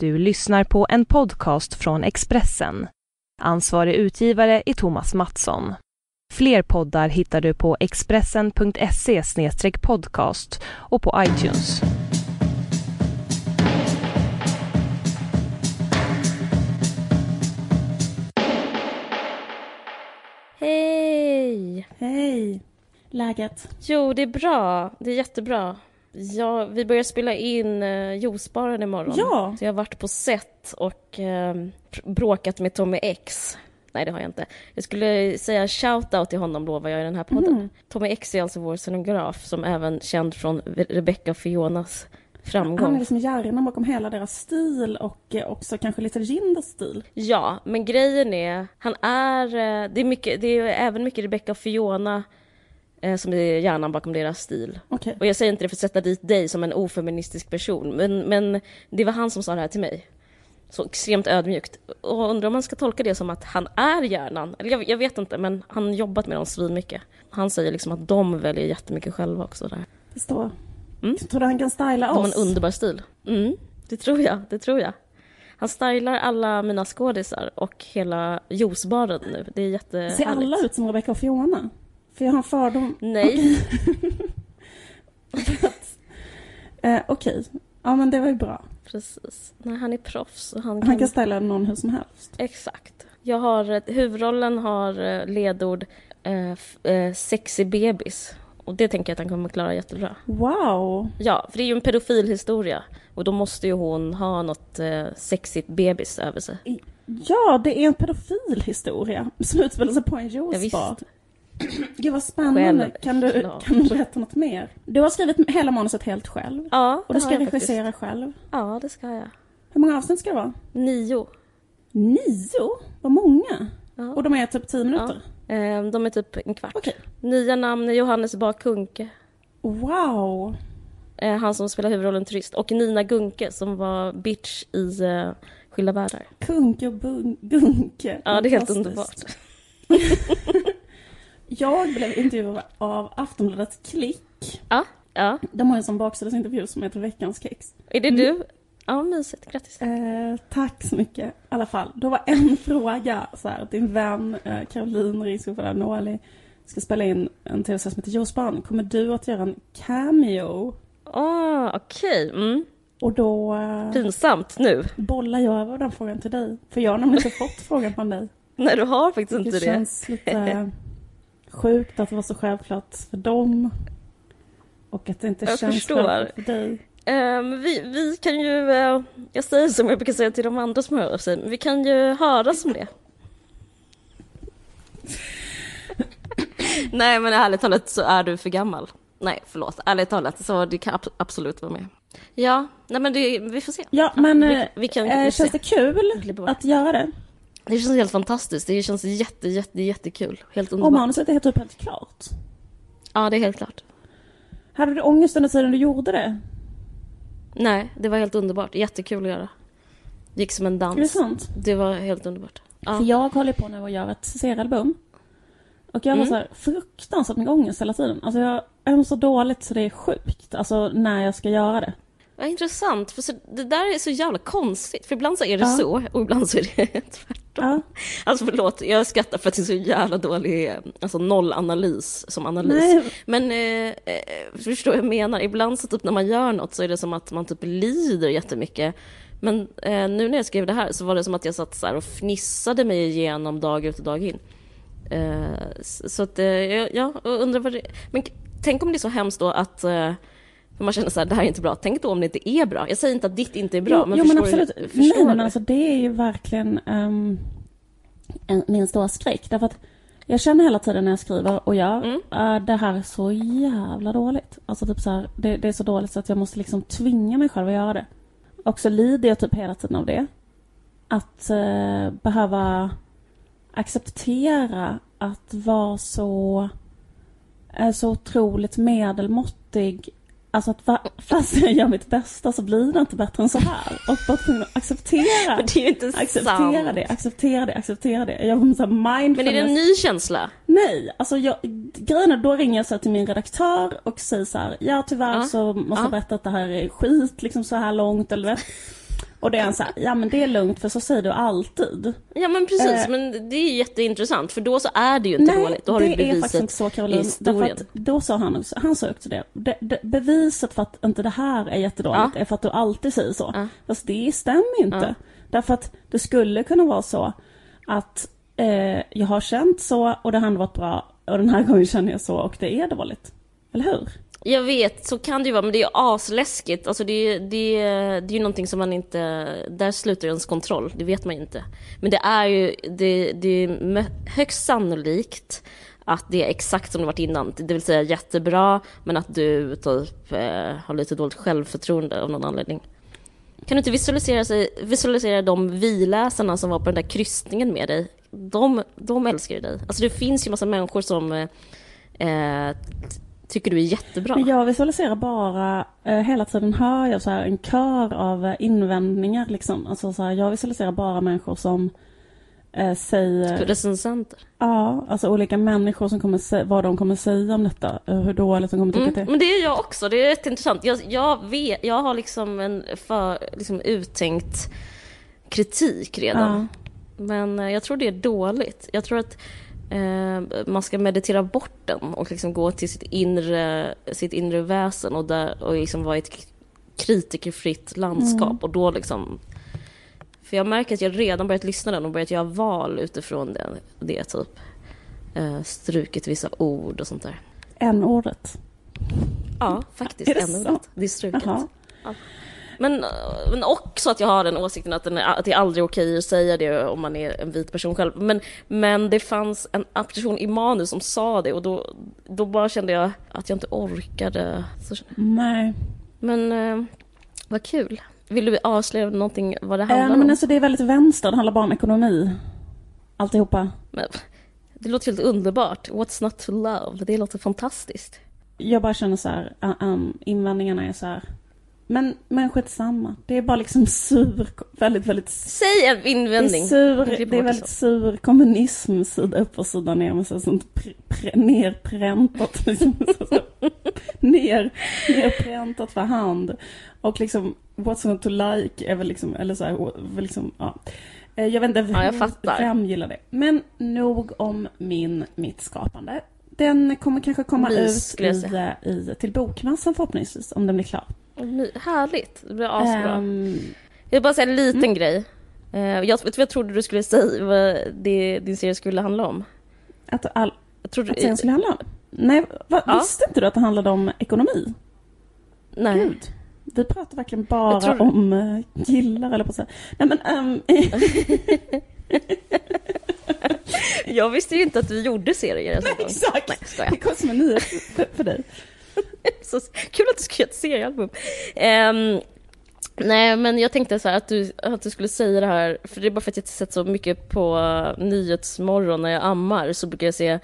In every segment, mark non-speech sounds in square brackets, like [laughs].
Du lyssnar på en podcast från Expressen. Ansvarig utgivare är Thomas Mattsson. Fler poddar hittar du på expressen.se podcast och på iTunes. Hej! Hej! Läget? Jo, det är bra. Det är jättebra. Ja, vi börjar spela in eh, Juicebaren imorgon. Ja! Så jag har varit på set och eh, bråkat med Tommy X. Nej, det har jag inte. Jag skulle säga shout-out till honom lovar jag i den här podden. Mm. Tommy X är alltså vår scenograf som även känd från Rebecca och Fionas Han är framgång. liksom hjärnan bakom hela deras stil och eh, också kanske lite Ginders stil. Ja, men grejen är, han är, eh, det är, mycket, det är även mycket Rebecca och Fiona som är hjärnan bakom deras stil. Okej. Och jag säger inte det för att sätta dit dig som en ofeministisk person, men, men det var han som sa det här till mig. Så extremt ödmjukt. Och undrar om man ska tolka det som att han är hjärnan. Eller jag, jag vet inte, men han har jobbat med dem svinmycket. Han säger liksom att de väljer jättemycket själva också där. Förstår. Mm. Tror du han kan styla De har oss? en underbar stil. Mm, det tror jag, det tror jag. Han stylar alla mina skådisar och hela juicebaren nu. Det är jättehärligt. Ser alla ut som Rebecca och Fiona? För jag har en fördom. Nej, [laughs] Eh, Okej. Ja men det var ju bra. precis. Nej, han är proffs. Och han Han kan styla någon hur som helst. Exakt. Jag har, eh, huvudrollen har eh, ledord eh, eh, sexy bebis. Och det tänker jag att han kommer klara jättebra. Wow! Ja, för det är ju en pedofilhistoria. Och då måste ju hon ha något eh, sexigt bebis över sig. Ja, det är en pedofilhistoria som utspelar sig på en Ja, juicebar. [clears throat] Gud vad spännande. Själv- Kan du, kan du berätta något mer? Du har skrivit hela manuset helt själv. Ja, Och du ska jag faktiskt. regissera själv. Ja, det ska jag. Hur många avsnitt ska det vara? Nio. Nio? Vad många? Ja. Och de är typ tio minuter? Eh, de är typ en kvart. Okej. Nya namn är Johannes Bakunke. Wow! Eh, han som spelar huvudrollen turist. Och Nina Gunke som var bitch i eh, Skilda världar. Kunke och Gunke. Ja, det är helt underbart. [laughs] [laughs] Jag blev intervjuad av Aftonbladet Klick. Ja, ja. De har en sån baksidsintervju som heter Veckans kex. Är det du? Ja, mysigt. Grattis. Eh, tack så mycket. I alla fall, då var en [laughs] fråga så här, din vän eh, Caroline Ringskog Noali ska spela in en tv-serie som heter Juicebaren. Kommer du att göra en cameo? Åh, okej. Mm. Och då eh, Pinsamt nu. bollar jag över den frågan till dig. För jag har nämligen inte fått frågan från dig. [laughs] Nej, du har faktiskt Det, inte det. känns lite [laughs] sjukt att det var så självklart för dem. Och att det inte Jag känns förstår. självklart för dig. Ehm, vi, vi kan ju, eh, jag säger som jag brukar säga till de andra som hör av sig, men vi kan ju höras om det. [laughs] Nej men ärligt talat så är du för gammal. Nej förlåt, ärligt talat så det kan ab- absolut vara med. Ja, nej men det, vi får se. Ja, men vi, eh, vi kan eh, vi känns se. det kul att göra det? Det känns helt fantastiskt, det känns jätte, jätte, jättekul. Helt Och underbart. manuset är typ helt klart. Ja, det är helt klart. Hade du ångest under tiden du gjorde det? Nej, det var helt underbart. Jättekul att göra. Det gick som en dans. Är det sant? Det var helt underbart. Ja. För jag håller på nu att göra ett seriealbum. Och jag har Mm. så här fruktansvärt mycket ångest hela tiden. Alltså jag jag mår så dåligt så det är sjukt. Alltså när jag ska göra det. Vad intressant, för så, det där är så jävla konstigt. För ibland så är det Ja. så och ibland så är det [laughs] tvärtom. Ja. Alltså förlåt, jag skrattar för att det är så jävla dålig alltså nollanalys som analys. Nej. Men eh, eh, förstår jag menar? Ibland så typ när man gör något så är det som att man typ lider jättemycket. Men eh, nu när jag skrev det här så var det som att jag satt så här och fnissade mig igenom dag ut och dag in. Eh, så att, eh, jag jag undrar vad det... Men tänk om det är så hemskt då att eh, för man känner så här, det här är inte bra. Tänk då om det inte är bra. Jag säger inte att ditt inte är bra, jo, men jo, förstår men du? absolut. Förstår Nej men du? alltså det är ju verkligen ehm, en, min stora skräck. Därför att jag känner hela tiden när jag skriver och gör, Mm. äh, det här är så jävla dåligt. Alltså typ så här, det, det är så dåligt så att jag måste liksom tvinga mig själv att göra det. Och så lider jag typ hela tiden av det. Att eh, behöva acceptera att vara så, eh, så otroligt medelmåttig. Alltså att va, fast jag gör mitt bästa så blir det inte bättre än så här. Och bara tvungen att acceptera. Men [laughs] det är ju inte Acceptera sant. det, acceptera det, acceptera det. Jag har så mindfulness. Men är det en ny känsla? Nej, alltså jag, grejen är, då ringer jag så till min redaktör och säger så här, ja tyvärr Ja. så måste Ja. jag berätta att det här är skit liksom så här långt eller vet. Och det är han så här, ja men det är lugnt för så säger du alltid. Ja men precis, Eh. men det är jätteintressant för då så är det ju inte dåligt. Då har det du är faktiskt beviset inte så Caroline. Därför att då sa han också, han sa också det. det, det beviset för att inte det här är jättedåligt är för att du alltid säger så. Ja. Fast det stämmer ju inte. Ja. Därför att det skulle kunna vara så att eh, jag har känt så och det har ändå varit bra och den här [laughs] gången känner jag så och det är dåligt. Eller hur? Jag vet, så kan det ju vara, men det är ju asläskigt. Alltså det, är- det, är- det är ju någonting som man inte... Där slutar ens kontroll, det vet man ju inte. Men det är ju det, det är högst sannolikt att det är exakt som det varit innan. Det vill säga jättebra, men att du typ eh, har lite dåligt självförtroende av någon anledning. Kan du inte visualisera, sig, visualisera de viläsarna som var på den där kryssningen med dig? De, de älskar ju dig. Alltså det finns ju massa människor som eh, eh tycker du är jättebra. Men jag visualiserar bara, eh, hela tiden hör jag så här en kör av eh, invändningar liksom. Alltså så här, jag visualiserar bara människor som eh, säger, Recensenter. ja, alltså olika människor som kommer säga, vad de kommer säga om detta, eh, hur dåligt de kommer tycka Mm, är. men det är jag också, det är rätt intressant. Jag, jag, vet, jag har liksom en för, liksom uttänkt kritik redan. Men eh, jag tror det är dåligt. Jag tror att man ska meditera bort den och liksom gå till sitt inre, sitt inre väsen och, där, och liksom vara i ett kritikerfritt landskap. Och då liksom... För jag märker att jag redan börjat lyssna den och börjat göra val utifrån det, det typ. Eh, strukit vissa ord och sånt där. En ordet. Ja, faktiskt. Är det är struket. Jaha. Men, men också att jag har den åsikten att, den är, att det är aldrig okej att säga det om man är en vit person själv. Men, men det fanns en person i manus som sa det och då, då bara kände jag att jag inte orkade. Så, Nej. men eh, vad kul. Vill du avslöja någonting vad det Eh, handlar men om? alltså det är väldigt vänster, det handlar bara om ekonomi. Alltihopa. Men, det låter helt underbart. What's not to love? Det låter fantastiskt. Jag bara känner så här, uh, um, invändningarna är så här. Men, men skitsamma. Det är bara liksom sur, väldigt, väldigt Säg en Det invändning. är, sur, det är väldigt sur kommunism sida upp och sida ner med så sånt pr- pr- nerpräntat. [laughs] Liksom, så, så, ner, nerpräntat för hand. Och liksom what's not to like är väl liksom, eller så här, liksom, ja. Eh, Jag vet inte Ja, jag vem, fattar. vem gillar det. Men nog om min, mitt skapande. Den kommer kanske komma Mys, ut i, i, till bokmässan förhoppningsvis, om den blir klar. My- Härligt. Det blir asbra. Ehm, Jag vill bara säga en liten Mm. grej. Eh, Jag, vet du jag trodde du skulle säga vad det, din serie skulle handla om? att, all, Jag trodde, att serien skulle handla om? Nej, va, Ja. visste inte du att det handlade om ekonomi? Nej. Gud. Vi pratar verkligen bara tror- om uh, gillar eller på säga. Nej men, ehm, [laughs] Jag visste ju inte att du gjorde serier en gång. exakt. Nej. Det kom som en nyhet för, för dig. [laughs] Så kul att du ska göra ett seriealbum. Ehm, nej, men jag tänkte så här att du, att du skulle säga det här, för det är bara för att jag sett så mycket på Nyhetsmorgon när jag ammar, så brukar jag se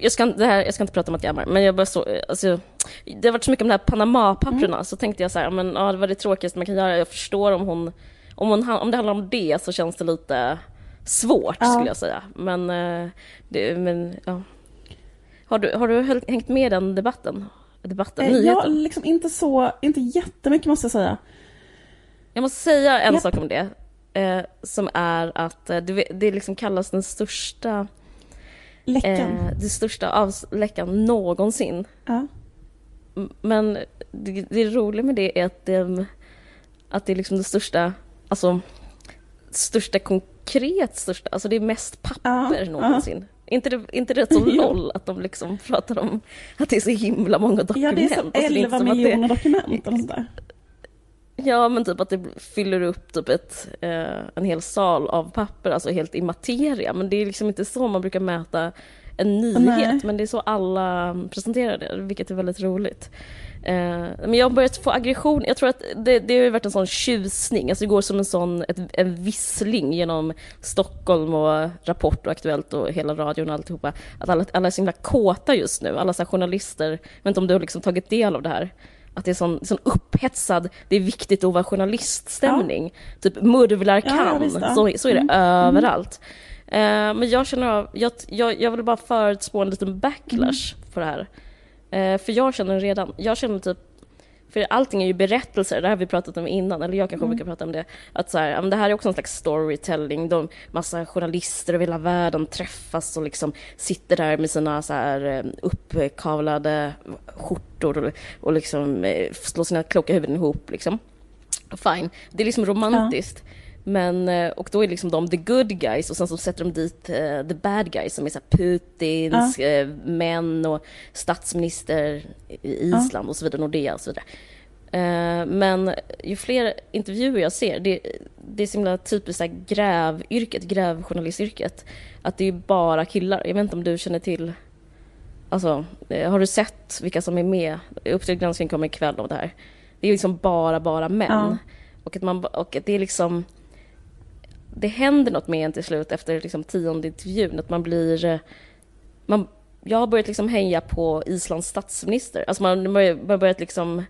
jag ska, det här, jag ska inte prata om att jag ammar, men jag bara så, alltså, det har varit så mycket om de här Panama-papperna, så tänkte jag så här, men ja, det var det tråkigaste man kan göra. Jag förstår om hon, om, hon, om det handlar om det så känns det lite svårt, Ja. skulle jag säga. Men, eh, det, men ja. Har du, har du hängt med i den debatten? Debatten, Eh, nyheten? jag liksom inte så, inte jättemycket måste jag säga. Jag måste säga en Japp. sak om det. Eh, som är att eh, det, det liksom kallas den största, Läckan. eh, det största avsläckan någonsin. Ja. Men det, det roliga med det är att det, att det är liksom det största, alltså största konkret största, alltså det är mest papper Ja, någonsin. Inte det, inte det så Jo. LOL att de liksom pratar om att det är så himla många ja, dokument. det är som Alltså, det är inte 11 som att det- miljoner dokument eller sånt där. Ja, men typ att det fyller upp typ ett, eh, en hel sal av papper, alltså helt i materia. Men det är liksom inte så man brukar mäta en nyhet, Nej. men det är så alla presenterar det, vilket är väldigt roligt. Eh, men jag har börjat få aggression, jag tror att det, det har varit en sån tjusning, alltså det går som en sån, ett, en vissling genom Stockholm och Rapport och Aktuellt och hela radion och alltihopa. Att alla, alla är så himla kåta just nu, alla så journalister, jag vet inte om du har liksom tagit del av det här? Att det är sån, sån upphetsad, det är viktigt att vara journaliststämning. Typ murvlar Ja, ja, kan, ja. så, så är det Mm. överallt. Eh, men jag känner av, jag, jag, jag vill bara förutspå en liten backlash Mm. på det här. Eh, för jag känner redan, jag känner typ för allting är ju berättelser, det här har vi pratat om innan, eller jag kanske Mm. brukar prata om det. Att så här, ja, det här är också en slags storytelling. De, massa journalister över hela världen träffas och liksom sitter där med sina så här eh, uppkavlade skjortor och, och liksom eh, slår sina kloka huvuden ihop liksom. Fine, det är liksom romantiskt. Men, eh, och då är liksom de the good guys och sen så sätter de dit eh, the bad guys som är så Putins eh, män och statsminister i Ja. Island och så vidare, Nordea och så vidare. Eh, men ju fler intervjuer jag ser, det, det är så himla typiskt så här grävyrket, grävjournalistyrket, att det är bara killar. Jag vet inte om du känner till Alltså, har du sett vilka som är med? Uppdrag granskning kommer ikväll om det här. Det är liksom bara, bara män. Ja. Och, att man, och att det är liksom... Det händer något med en till slut efter liksom tionde intervjun. Att man blir... Eh, man, jag har börjat liksom heja på Islands statsminister. Alltså man man har börjat liksom...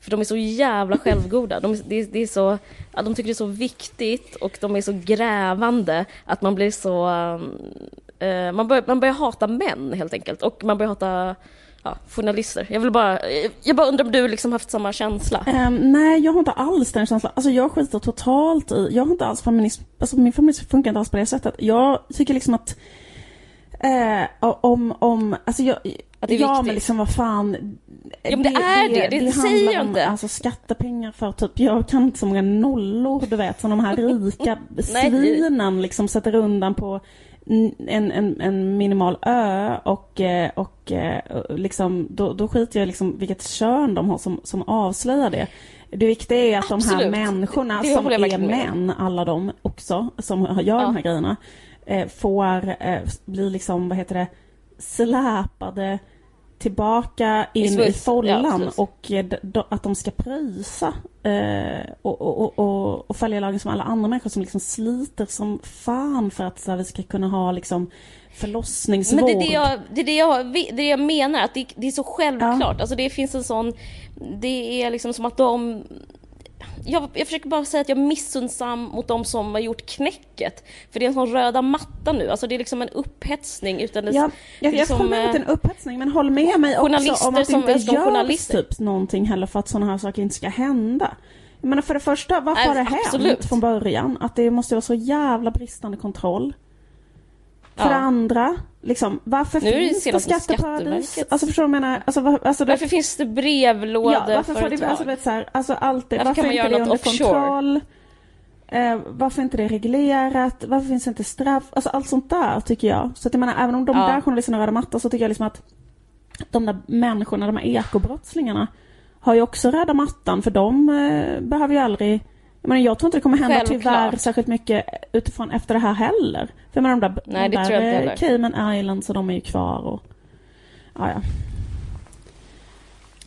För de är så jävla självgoda. De, det, det är så, ja, de tycker det är så viktigt och de är så grävande att man blir så... Uh, man, bör, man börjar hata män helt enkelt. Och man börjar hata ja, journalister. Jag vill bara... Jag bara undrar om du liksom haft samma känsla? Ehm, nej, jag har inte alls den känslan. Alltså jag skiter totalt i, jag har inte alls feminism, alltså min feminism funkar inte alls på det sättet. Jag tycker liksom att eh, om, om, alltså jag, Att det är ja viktigt. men liksom vad fan. Ja, men det är det. Det säger handlar jag om, inte. Alltså skattepengar för typ, jag kan inte så många nollor du vet, som de här [laughs] rika svinen liksom sätter undan på en, en, en minimal ö och, eh, och eh, liksom, då, då skiter jag liksom vilket kön de har som, som avslöjar det. Det viktiga är att de här Absolut. människorna Det som håller jag är med män, alla de också, som gör de här grejerna, eh, får bli liksom, vad heter det, släpade tillbaka in i, ja, follan precis. och eh, att de ska pröjsa eh, och, och, och, och, följa lagen som alla andra människor som liksom sliter som fan för att så här, vi ska kunna ha liksom förlossningsvård. Men det är det jag, det är det jag, det är det jag menar, att det, det är så självklart. Alltså det finns en sån... Det är liksom som att de... Jag, jag försöker bara säga att jag är missundsam mot de som har gjort knäcket. För det är en sån röda matta nu. Alltså det är liksom en upphetsning utan det, Ja, jag, jag liksom, det är en upphetsning men håll med mig också om att det inte görs typ någonting heller för att sådana här saker inte ska hända. Jag menar för det första, varför har det absolut. hänt från början? Att det måste vara så jävla bristande kontroll. För Ja. det andra, liksom, varför Nu det finns det med skatteparadis? Alltså förstår du vad jag menar? Alltså, var, alltså, det, Varför finns det brevlådeföretag? ja, varför får det, alltså, vet, så här, alltså allt det, Varför varför, kan man inte göra det något under offshore? kontroll? Eh, varför inte det reglerat? Varför finns det inte straff? Alltså allt sånt där tycker jag. Så att jag menar, även om de Ja. där journalisterna röda mattan så tycker jag liksom att de där människorna, de här ekobrottslingarna har ju också röda mattan för de eh, behöver ju aldrig jag, menar, jag tror inte det kommer hända Självklart. tyvärr särskilt mycket utifrån efter det här heller. För jag menar de där, Nej, de det där eh. Cayman Islands och de är ju kvar och ja, ja.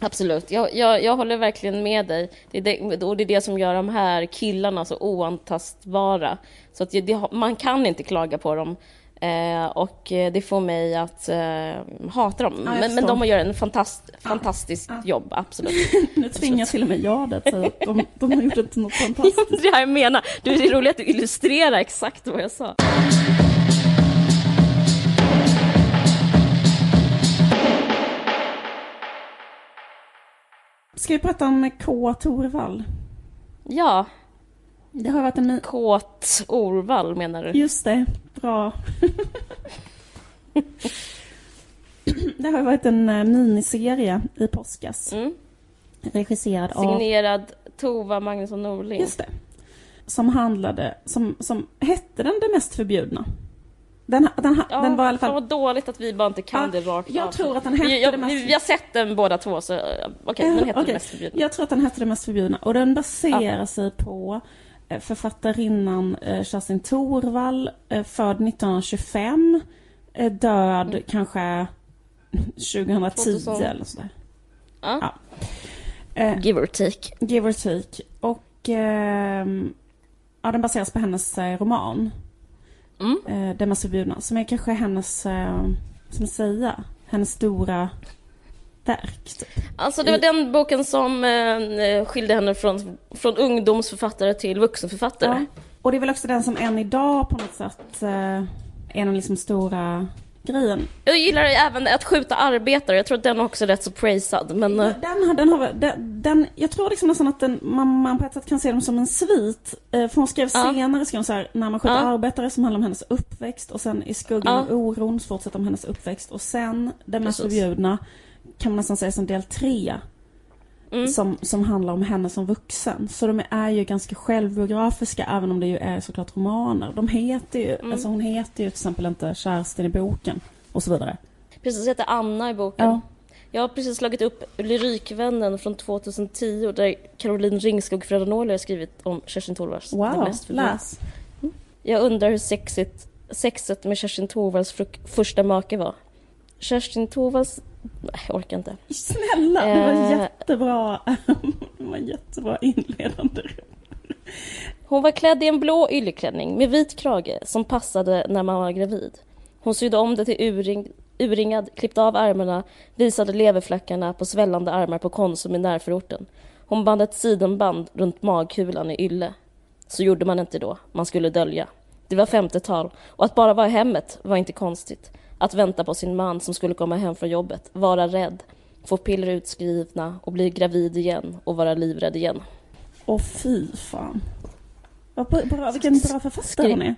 Absolut, jag, jag, jag håller verkligen med dig. Det är det, och det är det som gör de här killarna så oantastbara. Så att det, man kan inte klaga på dem. Eh, och det får mig att eh, hata dem. jag men, men de gör en fantast, fantastiskt jobb, absolut. [laughs] Nu tvingar till och med jag det att säga de, de har gjort ett något fantastiskt. [laughs] det är det jag menar. Du, det är roligt att du illustrerar exakt vad jag sa. Ska vi prata om K. Torvall? Ja, Det har varit en... kåt Orvall menar du? Just det, bra. det har varit en eh, miniserie i påskas. Mm. Regisserad av... Signerad Tova Magnusson Norling. Just det. Som handlade, som, som hette den Det mest förbjudna? Den, den, Ja, den var i alla fall... vad dåligt att vi bara inte kan Ja, det rakt jag av. tror att den hette jag, det mest- vi, har sett den båda två, så eh, okej, Ja, den heter okej. Det mest förbjudna. Jag tror att den hette Det mest förbjudna och den baserar sig på författarinnan eh, Kerstin Thorvall, eh, född 1925, eh, död Mm. kanske 2010 2000. eller sådär. Ja. Ja. Eh, Give or take. give or take. Och ehm, ja, den baseras på hennes eh, roman, Mm. eh, Det mest förbjudna, som är kanske hennes, eh, som säga, hennes stora verk. Typ. Alltså det var den boken som eh, skilde henne från, från ungdomsförfattare till vuxenförfattare. Ja. Och det är väl också den som än idag på något sätt eh, är den liksom stora grejen. Jag gillar även att skjuta arbetare. Jag tror att den också är rätt så praisad. Men eh, Den, har- den har, den, den, jag tror liksom nästan att den, man, man på ett sätt kan se dem som en svit. Eh, För hon skrev Ja. senare, skrev hon så här, när man skjuter Ja. arbetare som handlar om hennes uppväxt och sen i skuggan Ja. av oron så fortsätter om hennes uppväxt och sen det mest förbjudna kan man nästan säga som del tre. mm, Som, som handlar om henne som vuxen. Så de är ju ganska självbiografiska även om det ju är såklart romaner. De heter ju, Mm. alltså hon heter ju till exempel inte Kerstin i boken och så vidare. precis heter Anna i boken. Ja. Jag har precis slagit upp Lyrikvännen från 2010 där Caroline Ringskog och Freda Norli har skrivit om Kerstin Thorvalds. Det Wow, läs. Jag undrar hur sexigt, sexet med Kerstin Thorvalds fruk- första make var. Kerstin Thorvalds... Nej, jag orkar inte. Snälla, det var Eh. jättebra. [laughs] det var jättebra inledande. Hon var klädd i en blå ylleklänning med vit krage som passade när man var gravid. Hon sydde om det till urring, urringad, klippte av ärmarna, visade leverfläckarna på svällande armar på Konsum i närförorten. Hon band ett sidenband runt magkulan i ylle. Så gjorde man inte då, man skulle dölja. Det var 50-tal och att bara vara i hemmet var inte konstigt. Att vänta på sin man som skulle komma hem från jobbet, vara rädd, få piller utskrivna och bli gravid igen och vara livrädd igen. Åh fy fan. Vad bra, vilken bra författare Skri- hon är.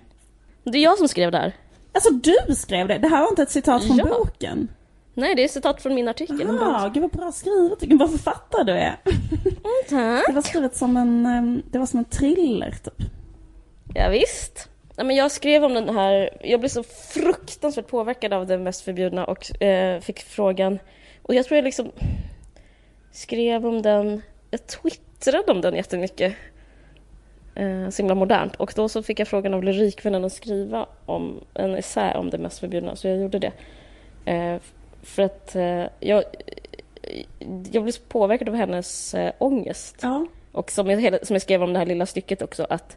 Det är jag som skrev det här. Alltså du skrev det, det här var inte ett citat från Ja. boken. Nej, det är citat från min artikel. Ja, gud vad bra skrivet, vilken bra författare du är. Tack. Det var skrivet som en, ehm, det var som en thriller typ. Ja, visst. Ja, men jag skrev om den här, jag blev så fruktansvärt påverkad av det mest förbjudna och eh, fick frågan. Och jag tror jag liksom skrev om den, jag twittrade om den jättemycket. Eh, så himla modernt. Och då så fick jag frågan av Lyrikvännen att skriva om en essä om det mest förbjudna, så jag gjorde det. Eh, för att eh, jag, jag blev så påverkad av hennes eh, ångest. Ja. Och som jag, som jag skrev om det här lilla stycket också, att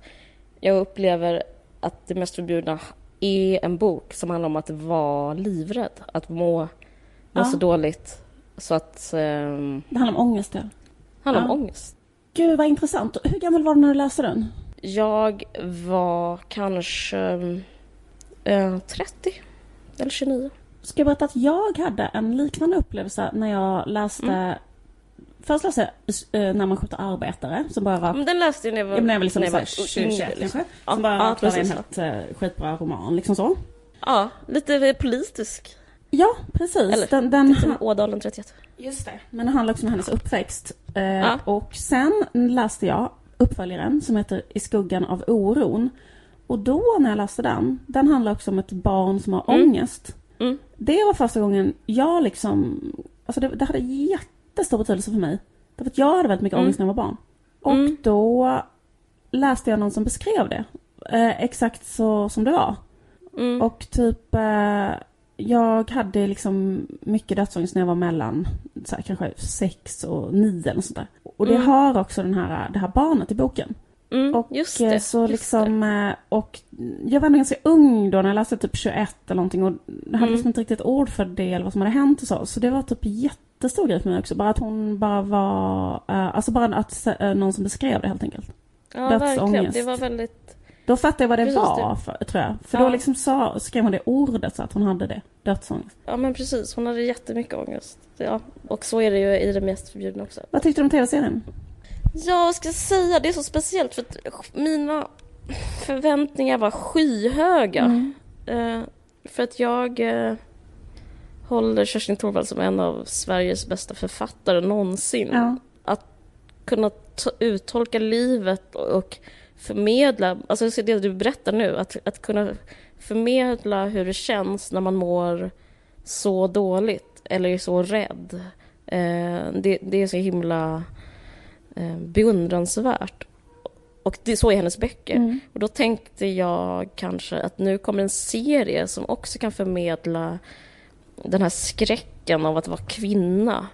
jag upplever att det mest förbjudna är en bok som handlar om att vara livrädd, att må, må Ja. så dåligt. Så att... Um, Det handlar om ångest ja. handlar Ja. om ångest. Gud vad intressant. Hur gammal var du när du läste den? Jag var kanske eh, 30 eller 29. Ska jag berätta att jag hade en liknande upplevelse när jag läste Mm. Först läste jag eh, När man skjuter arbetare som bara var Men den läste jag när jag var, Ja, men jag var liksom när jag så var här 20, yngre, 21 liksom. kanske. Ja, Som bara ja, var en helt eh, skitbra roman liksom så. Ja, lite politisk. Ja, precis. Eller, den, den, Som Ådalen 31. Just det. Men det handlar också om hennes uppväxt. Eh, Ja. Och sen läste jag uppföljaren som heter I skuggan av oron. Och då när jag läste den, den handlar också om ett barn som har Mm. ångest. Mm. Det var första gången jag liksom, alltså det, det hade jättestor betydelse för mig. Därför att jag hade väldigt mycket Mm. ångest när jag var barn. Och Mm. då läste jag någon som beskrev det. Eh, exakt så som det var. Mm. Och typ, eh, jag hade liksom mycket dödsångest när jag var mellan så här, kanske sex och nio eller sånt där. Och det Mm. har också den här, det här barnet i boken. Mm, Och just eh, det. så just liksom, eh, och jag var ändå ganska ung då när jag läste typ 21 eller någonting och hade Mm. liksom inte riktigt ord för det eller vad som hade hänt och så. Så det var typ jättestor grej för mig också. Bara att hon bara var, eh, alltså bara att eh, någon som beskrev det helt enkelt. Ja, verkligen. dödsångest. Det var väldigt... Då fattade jag vad det Precis, var, det- för, tror jag. För Ja. då liksom sa, skrev hon det ordet så att hon hade det, dödsångest. Ja, men precis. Hon hade jättemycket ångest. Ja, och så är det ju i det mest förbjudna också. Vad tyckte du om tv-serien? Ja, vad ska jag säga? Det är så speciellt för att mina förväntningar var skyhöga. Mm. Eh, för att jag eh, håller Kerstin Thorvald som en av Sveriges bästa författare någonsin. Ja. Kunna ta, uttolka livet och förmedla, alltså det du berättar nu, att, att kunna förmedla hur det känns när man mår så dåligt eller är så rädd. Eh, det, det är så himla eh, beundransvärt. Och det, så är hennes böcker. Mm. Och då tänkte jag kanske att nu kommer en serie som också kan förmedla den här skräcken av att vara kvinna.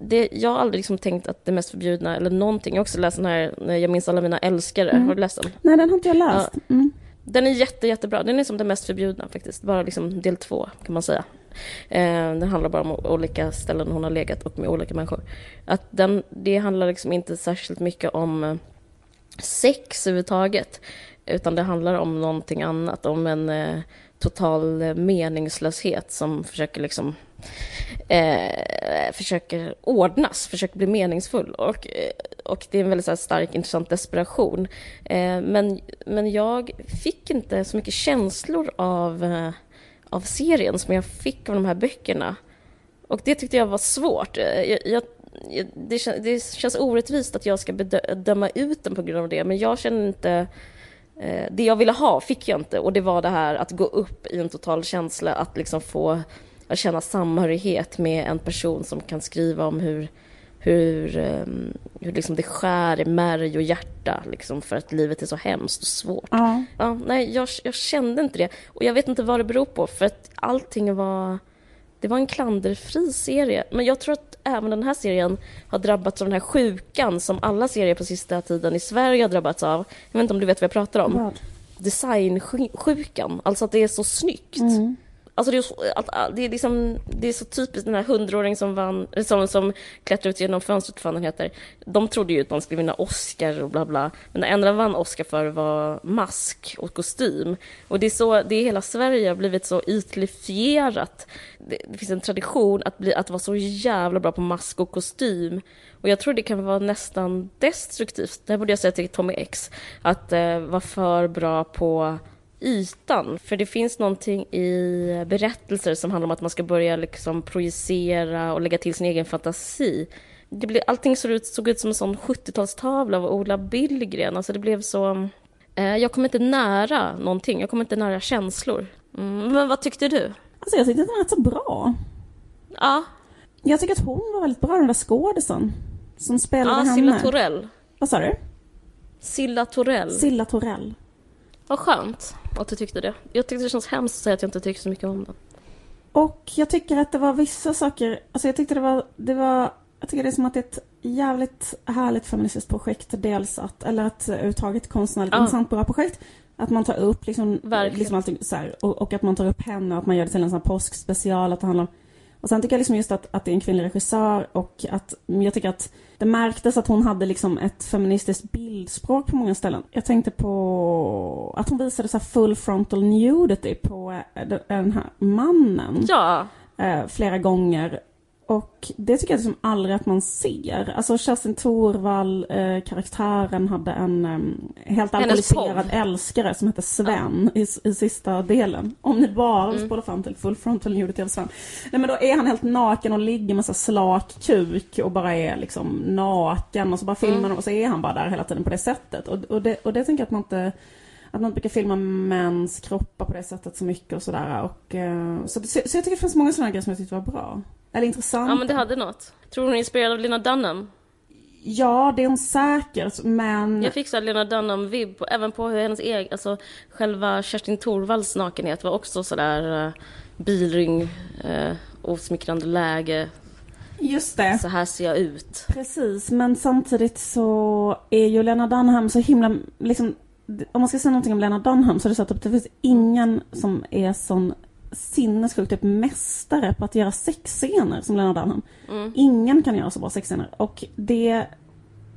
Det, jag har aldrig liksom tänkt att det mest förbjudna, eller någonting, jag har också läst den här Jag minns alla mina älskare. Mm. Har du läst den? Nej, den har inte jag läst. Mm. Den är jätte, jättebra. Den är som det mest förbjudna faktiskt. Bara liksom del två kan man säga. Eh, den handlar bara om olika ställen hon har legat och med olika människor. Att den, det handlar liksom inte särskilt mycket om eh, sex överhuvudtaget. Utan det handlar om någonting annat. Om en eh, total eh, meningslöshet som försöker liksom eh, försöker ordnas, försöker bli meningsfull. Och, eh, och det är en väldigt så stark, intressant desperation. Eh, men, men jag fick inte så mycket känslor av, eh, av serien som jag fick av de här böckerna. Och det tyckte jag var svårt. Eh, jag, jag, det, känns, det känns orättvist att jag ska döma ut den på grund av det, men jag känner inte det jag ville ha fick jag inte och det var det här att gå upp i en total känsla, att liksom få att känna samhörighet med en person som kan skriva om hur, hur, um, hur liksom det skär i märg och hjärta liksom för att livet är så hemskt och svårt. Ja. Ja, nej, jag, jag kände inte det. Och jag vet inte vad det beror på, för att allting var... Det var en klanderfri serie. Men jag tror att även den här serien har drabbats av den här sjukan som alla serier på sista tiden i Sverige har drabbats av. Jag vet inte om du vet vad jag pratar om? Vad? Designsjukan, alltså att det är så snyggt. Mm. Alltså det är, så, att, äh, det, är liksom, det är så typiskt den här hundraåringen som vann, som, som klättrade ut genom fönstret, vad den heter. De trodde ju att de skulle vinna Oscar och bla bla. Men det enda de vann Oscar för var mask och kostym. Och det är så, det är hela Sverige har blivit så ytlifierat. Det, det finns en tradition att, bli, att vara så jävla bra på mask och kostym. Och jag tror det kan vara nästan destruktivt, det här borde jag säga till Tommy X, att eh, vara för bra på ytan. För det finns någonting i berättelser som handlar om att man ska börja liksom projicera och lägga till sin egen fantasi. Det blev, allting såg ut, såg ut som en sån 70-talstavla av Ola Billgren. Alltså det blev så... Eh, jag kom inte nära någonting, jag kom inte nära känslor. Mm, men vad tyckte du? Alltså jag tyckte att den var rätt så bra. Ja. Jag tycker att hon var väldigt bra, den där skådisen. Som spelade ja, henne. Silla Torell. Vad sa du? Silla Torell. Silla Torell. Vad skönt att du tyckte det. Jag tyckte det känns hemskt att säga att jag inte tyckte så mycket om den. Och jag tycker att det var vissa saker, alltså jag tyckte det var, det var jag tycker det är som att det är ett jävligt härligt feministiskt projekt. Dels att, eller att överhuvudtaget konstnärligt Ja. intressant bra projekt. Att man tar upp liksom, Verkligen. liksom allting så här, och, och att man tar upp henne och att man gör det till en sån här påskspecial. Att det handlar om, och sen tycker jag liksom just att, att det är en kvinnlig regissör och att jag tycker att det märktes att hon hade liksom ett feministiskt bildspråk på många ställen. Jag tänkte på att hon visade så full frontal nudity på eh, den här mannen Ja, eh, flera gånger. Och det tycker jag liksom aldrig att man ser. Alltså Kerstin Thorvall, eh, karaktären, hade en eh, helt alkoholiserad älskare som hette Sven i, i sista delen. Om ni bara Mm. vill spola fram till full frontal nudity av Sven. Nej men då är han helt naken och ligger med så slak kuk och bara är liksom naken och så bara filmar Mm. och så är han bara där hela tiden på det sättet. Och, och, det, och det tänker jag att man inte att man inte brukar filma mäns kroppar på det sättet så mycket och sådär. Och, eh, så, så, så jag tycker det finns många sådana grejer som jag tyckte var bra. Eller intressanta. ja men det hade något. Tror hon är inspirerad av Lena Dunham? Ja, det är hon säkert, men... Jag fick så här Lena Dunham-vibb, även på hur hennes egen, alltså själva Kerstin Thorvalls nakenhet var också sådär uh, bilring, uh, osmickrande läge, Just det. så här ser jag ut. Precis, men samtidigt så är ju Lena Dunham så himla, liksom, om man ska säga någonting om Lena Dunham så är det så att det finns ingen som är sån sinnessjukt typ mästare på att göra sexscener som Lena Dunham. Mm. Ingen kan göra så bra sexscener och det,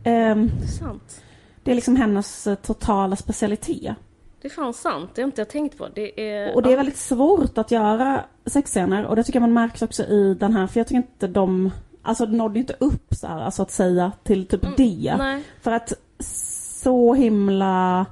ehm, Det är sant. det är liksom hennes eh, totala specialitet. Det är fan sant, det har inte jag tänkt på. Det är... Och det är väldigt svårt att göra sexscener och det tycker jag man märks också i den här, för jag tycker inte de, alltså det nådde inte upp så här, alltså att säga till typ det. Mm, Nej, För att så himla...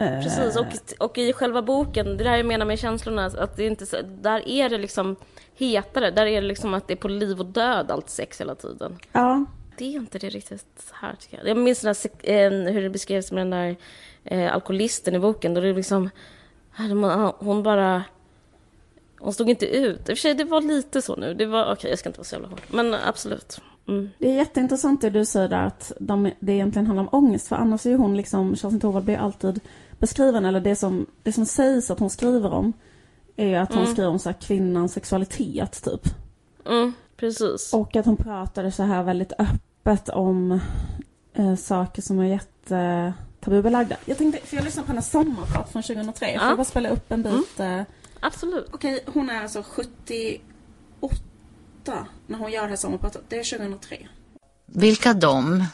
precis. Och, och i själva boken, det där jag menar med känslorna, att det inte där är det liksom hetare. Där är det liksom att det är på liv och död allt sex hela tiden. Ja, Det är inte det riktigt här tycker jag. Jag minns den där, hur det beskrevs med den där eh, alkoholisten i boken. Då det liksom, här, hon bara... Hon stod inte ut. I och för sig, det var lite så nu. Det var, okej, jag ska inte vara så jävla hård. Men absolut. Mm. det är jätteintressant det du säger där att de, det egentligen handlar om ångest. För annars är ju hon liksom, Kerstin Thorvald blir alltid beskriven, eller det som, det som sägs att hon skriver om är att hon Mm. skriver om så här kvinnans sexualitet typ. Mm, precis. Och att hon pratade så här väldigt öppet om eh, saker som är jätte tabubelagda. Jag tänkte, för jag lyssnade på hennes sommarprat från 2003. Får Ja. jag bara spela upp en bit? eh? Absolut. Okej, hon är alltså 78 när hon gör det här sommarpratet. Det är 2003. Vilka de?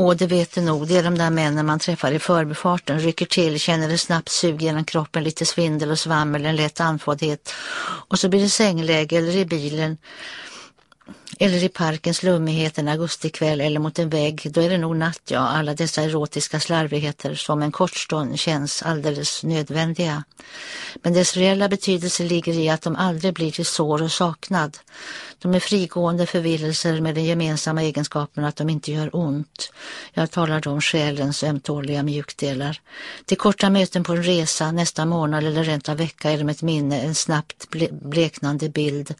Åh, det vet du nog. Det är de där männen man träffar i förbifarten, rycker till, känner det snabbt sug genom kroppen, lite svindel och svammel, en lätt andfåddhet. Och så blir det sängläge eller i bilen eller i parkens lummighet en augustikväll eller mot en vägg, då är det nog natt, ja, alla dessa erotiska slarvigheter som en kort stund känns alldeles nödvändiga. Men dess reella betydelse ligger i att de aldrig blir till sår och saknad. De är frigående förvillelser med den gemensamma egenskapen att de inte gör ont. Jag talar då om själens ömtåliga mjukdelar. Till korta möten på en resa, nästa månad eller rent av vecka är de ett minne, en snabbt bleknande bild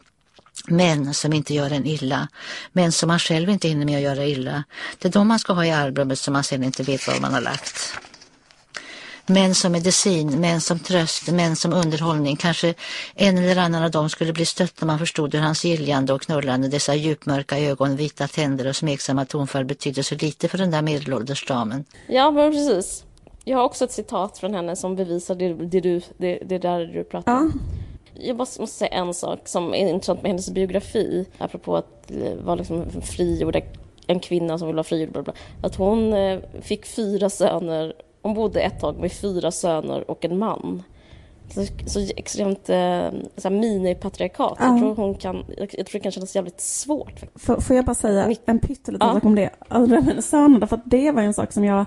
Män som inte gör en illa, män som man själv inte hinner med att göra illa. Det är de man ska ha i albumet som man sen inte vet var man har lagt. Män som medicin, män som tröst, män som underhållning. Kanske en eller annan av dem skulle bli stött när man förstod hur hans giljande och knullande, dessa djupmörka ögon, vita tänder och smeksamma tonfall betydde så lite för den där medelålders damen. Ja, men precis. Jag har också ett citat från henne som bevisar det, det, du, det, det där du pratar om. Ja jag måste säga en sak som är intressant med hennes biografi, apropå att vara liksom frigjord, en kvinna som vill vara frigjord, bla bla, att hon eh, fick fyra söner, hon bodde ett tag med fyra söner och en man. Så, så extremt eh, så minipatriarkat. Ja. Jag, tror hon kan, jag, tror det kan kännas jävligt svårt. Får, får jag bara säga en pytteliten ja. sak om det? Alltså, sönerna, för det var en sak som jag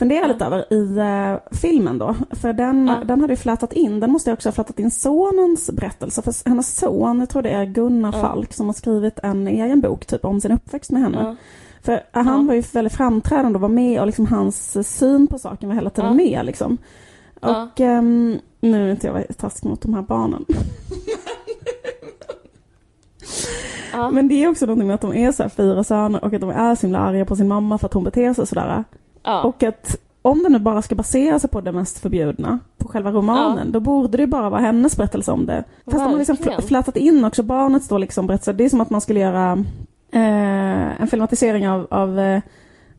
fundera lite över i uh, filmen då. För den, ja. den hade ju flätat in, den måste jag också ha flätat in sonens berättelse. För hennes son, jag tror det är Gunnar ja. Falk, som har skrivit en egen bok typ om sin uppväxt med henne. Ja. För uh, han var ju väldigt framträdande och var med och liksom hans syn på saken var hela tiden med liksom. Och um, nu är inte jag taskig mot de här barnen. Men det är också någonting med att de är så fyra söner och att de är så himla arga på sin mamma för att hon beter sig sådär. Ja. Och att om den nu bara ska basera sig på det mest förbjudna, på själva romanen, ja. då borde det bara vara hennes berättelse om det. Fast Verkligen. de har liksom flätat in också barnets då liksom berättelse. Det är som att man skulle göra eh, en filmatisering av, av eh,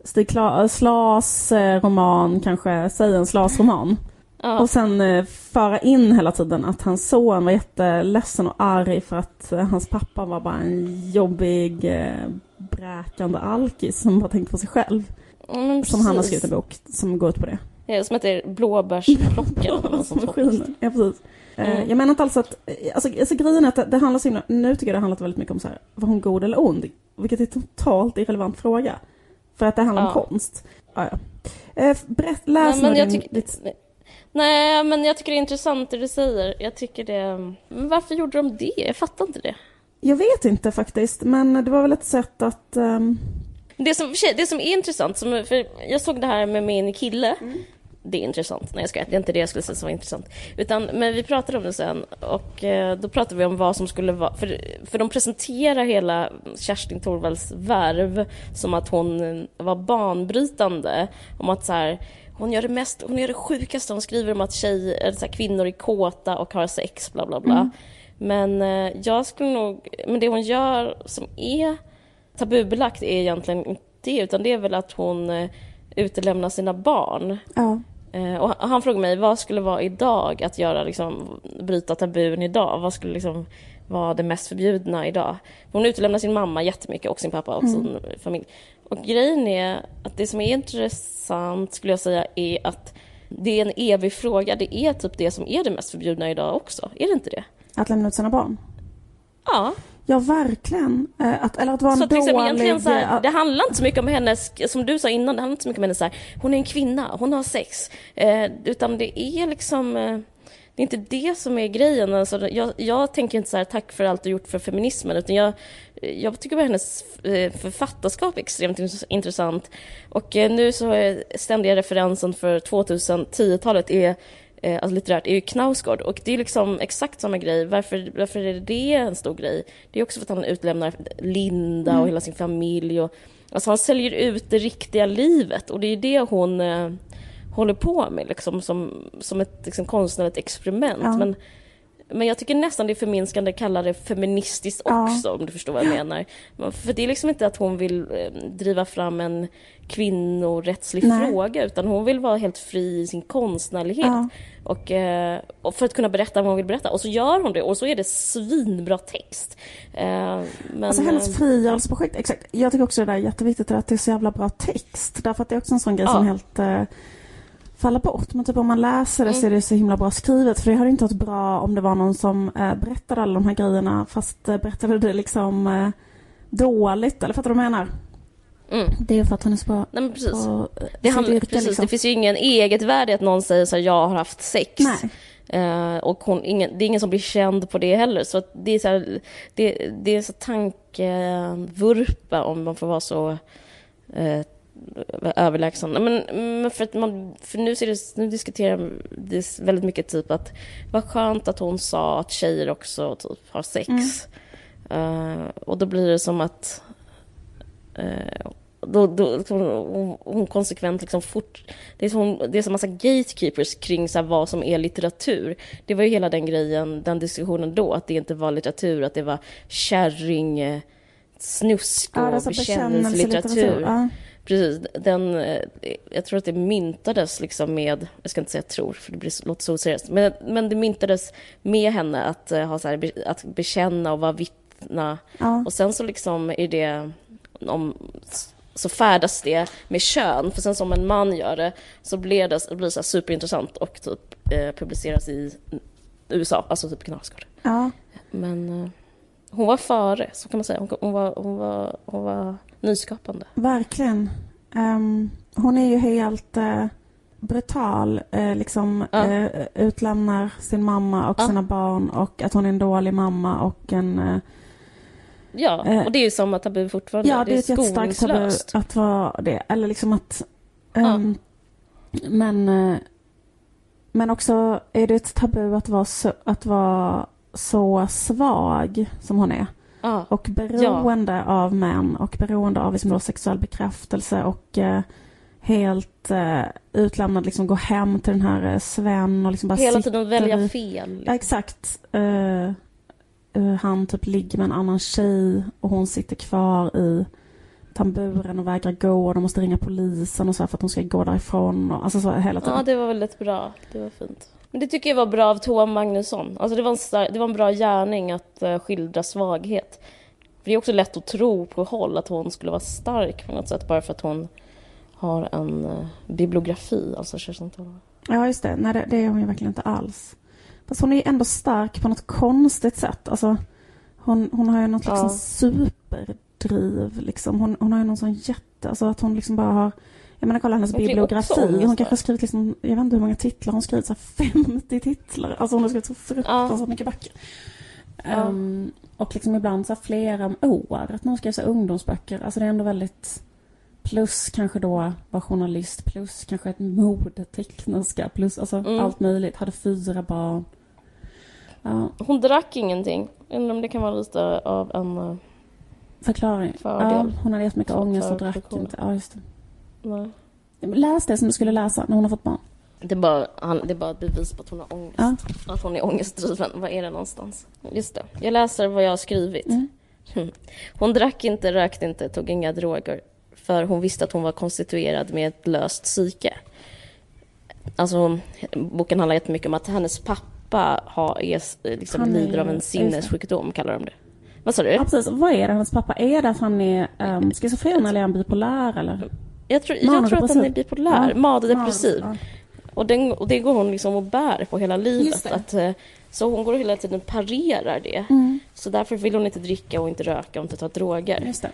Stig Slas eh, roman, kanske, säg en Slas roman. Ja. Och sen eh, föra in hela tiden att hans son var jätteledsen och arg för att eh, hans pappa var bara en jobbig, eh, bräkande alkis som bara tänkte på sig själv. Mm, som han har skrivit en bok som går ut på det. Ja, som heter Blåbärsplockaren. [laughs] ja, precis. Eh, mm. Jag menar inte alls att, alltså, alltså grejen är att det, det handlar så himla, nu tycker jag det handlar väldigt mycket om så här, var hon god eller ond? Vilket är en totalt irrelevant fråga. För att det handlar ja. om konst. Ja, ja. Eh, berätt, läs Nej, men jag tycker, ditt... Nej, men jag tycker det är intressant det du säger. Jag tycker det... Men varför gjorde de det? Jag fattar inte det. Jag vet inte faktiskt, men det var väl ett sätt att... Um... Det som, det som är intressant, som, för jag såg det här med min kille. Mm. Det är intressant. Nej, jag ska, det är inte det jag skulle säga som var intressant. Utan, men vi pratade om det sen och eh, då pratade vi om vad som skulle vara... För, för de presenterar hela Kerstin Thorvalds värv som att hon var banbrytande. Om att så här, hon gör det mest, hon gör det sjukaste. Hon skriver om att tjejer, så här, kvinnor är kåta och har sex, bla bla bla. Mm. Men eh, jag skulle nog... Men det hon gör som är tabubelagt är egentligen inte det, utan det är väl att hon eh, utelämnar sina barn. Ja. Eh, och han frågade mig, vad skulle vara idag att göra, liksom, bryta tabun idag? Vad skulle liksom vara det mest förbjudna idag? Hon utelämnar sin mamma jättemycket och sin pappa och mm. sin familj. Och grejen är att det som är intressant skulle jag säga är att det är en evig fråga. Det är typ det som är det mest förbjudna idag också. Är det inte det? Att lämna ut sina barn? Ja. Ja, verkligen. Eh, att, eller att vara en så dålig... Så här, det handlar inte så mycket om hennes, som du sa innan, det handlar inte så mycket om hennes så här, hon är en kvinna, hon har sex. Eh, utan det är liksom, eh, det är inte det som är grejen. Alltså, jag, jag tänker inte så här, tack för allt du gjort för feminismen, utan jag, jag tycker bara hennes eh, författarskap är extremt intressant. Och eh, nu så är ständiga referensen för 2010-talet är eh, alltså litterärt, är ju Knausgård. Och det är liksom exakt samma grej. Varför, varför är det en stor grej? Det är också för att han utlämnar Linda mm. och hela sin familj. Och, alltså han säljer ut det riktiga livet och det är det hon eh, håller på med liksom, som, som ett liksom, konstnärligt experiment. Ja. Men men jag tycker nästan det är förminskande att kalla det feministiskt Ja. också, om du förstår vad jag menar. Men För det är liksom inte att hon vill eh, driva fram en kvinnorättslig Nej. fråga, utan hon vill vara helt fri i sin konstnärlighet. Ja. Och, eh, och för att kunna berätta vad hon vill berätta. Och så gör hon det, och så är det svinbra text. Eh, men, Alltså hennes frigörelseprojekt, exakt. Jag tycker också det där är jätteviktigt att det är så jävla bra text. Därför att det är också en sån grej Ja. som helt faller bort. Men typ om man läser det så är det så himla bra skrivet. För det hade inte varit bra om det var någon som eh, berättade alla de här grejerna fast eh, berättade det liksom eh, dåligt. Eller fattar du vad jag menar? Mm. Det är för att han är så bra Nej men precis. på Det, handlar, yrke, precis, liksom. det finns ju ingen eget värde i att någon säger så här, jag har haft sex. Nej. Eh, och hon, ingen, det är ingen som blir känd på det heller. Så det är så här, det, det är så tankevurpa om man får vara så eh, överlägsen. Men, men för, att man, för nu, ser det, nu diskuterar det väldigt mycket typ att vad skönt att hon sa att tjejer också typ har sex. Eh, och då blir det som att eh, då, då, liksom, hon, hon konsekvent liksom fort... Det är som, det är som massa gatekeepers kring så här, vad som är litteratur. Det var ju hela den grejen, den diskussionen då, att det inte var litteratur, att det var kärring, eh, snusk och Ja, bekännelselitteratur. Ja. Precis, den, eh, jag tror att det myntades liksom med, jag ska inte säga tror, för det blir, låter så oseriöst, men, men det myntades med henne att, eh, ha så här, att bekänna och vara vittna. Ja. Och sen så liksom är det, om, så färdas det med kön, för sen som en man gör det så blir det, det blir så superintressant och typ eh, publiceras i USA, alltså typ Knausgård. ja. Men eh, hon var före, så kan man säga. Hon, hon, var, hon, var, hon var nyskapande. Verkligen. Ehm, hon är ju helt eh, brutal. eh, liksom Ja. eh, utlämnar sin mamma och Ja. sina barn och att hon är en dålig mamma och en... Ja, och det är ju samma tabu fortfarande. ja, det är ett jättestarkt tabu att vara det. Eller liksom att... ehm, Men... men också är det ett tabu att vara att vara så svag som hon är. Ja, Och beroende av män och beroende av liksom då sexuell bekräftelse och eh, helt eh, utlämnad, liksom gå hem till den här eh, Sven och liksom bara hela tiden välja i- fel. Ja, exakt. Eh, eh, han typ ligger med en annan tjej och hon sitter kvar i tamburen och vägrar gå och de måste ringa polisen och så för att hon ska gå därifrån. Och, alltså så hela tiden. Ja, det var väldigt bra. Det var fint. Men det tycker jag var bra av Toa Magnusson. Alltså det var en, star- det var en bra gärning att uh, skildra svaghet. För det är också lätt att tro på håll att hon skulle vara stark på något sätt bara för att hon har en uh, bibliografi, alltså Kerstin Toa. Ja, just det. Nej, det, det är hon ju verkligen inte alls. Fast hon är ju ändå stark på något konstigt sätt. Alltså, hon, hon har ju något liksom Ja. superdriv. Liksom. Hon, hon har ju någon sån jätte... Alltså att hon liksom bara har... Jag menar, kolla hennes Hon bibliografi. Hon kanske har skrivit liksom... Jag vet inte hur många titlar hon skrivit. Så här 50 titlar. Alltså hon har skrivit så fruktansvärt mycket böcker. Ja. Ehm, och liksom ibland så flera om år. Att någon skriver så ungdomsböcker. Alltså det är ändå väldigt... Plus kanske då var journalist, plus kanske ett modetecknerska, plus alltså Mm. allt möjligt. Hade fyra barn. Ja, Hon drack ingenting. Undrar om det kan vara lite av en... eh, förklaring. Fördel. Ja, hon hade jättemycket ångest och drack inte. Ja, just det. Nej. Läs det som du skulle läsa när hon har fått barn. Det är, bara, han, det är bara ett bevis på att hon har ångest. Ja. Att hon är ångestdriven. Var är det någonstans? Just det. Jag läser vad jag har skrivit. Mm. Hon drack inte, rökte inte, tog inga droger. För hon visste att hon var konstituerad med ett löst psyke. Alltså, boken handlar jättemycket om att hennes pappa har, är, liksom, Han är- lider av en sinnessjukdom, kallar de det. Vad sa du? Ja, precis. Vad är det hennes pappa? Är det att han är um, schizofren eller är han bipolär eller? Jag tror, jag tror att han är bipolär, Ja. manodepressiv. Ja. Och, den, och det går hon liksom och bär på hela livet. Att, eh, så hon går hela tiden parerar det. Mm, Så därför vill hon inte dricka och inte röka och inte ta droger. just det.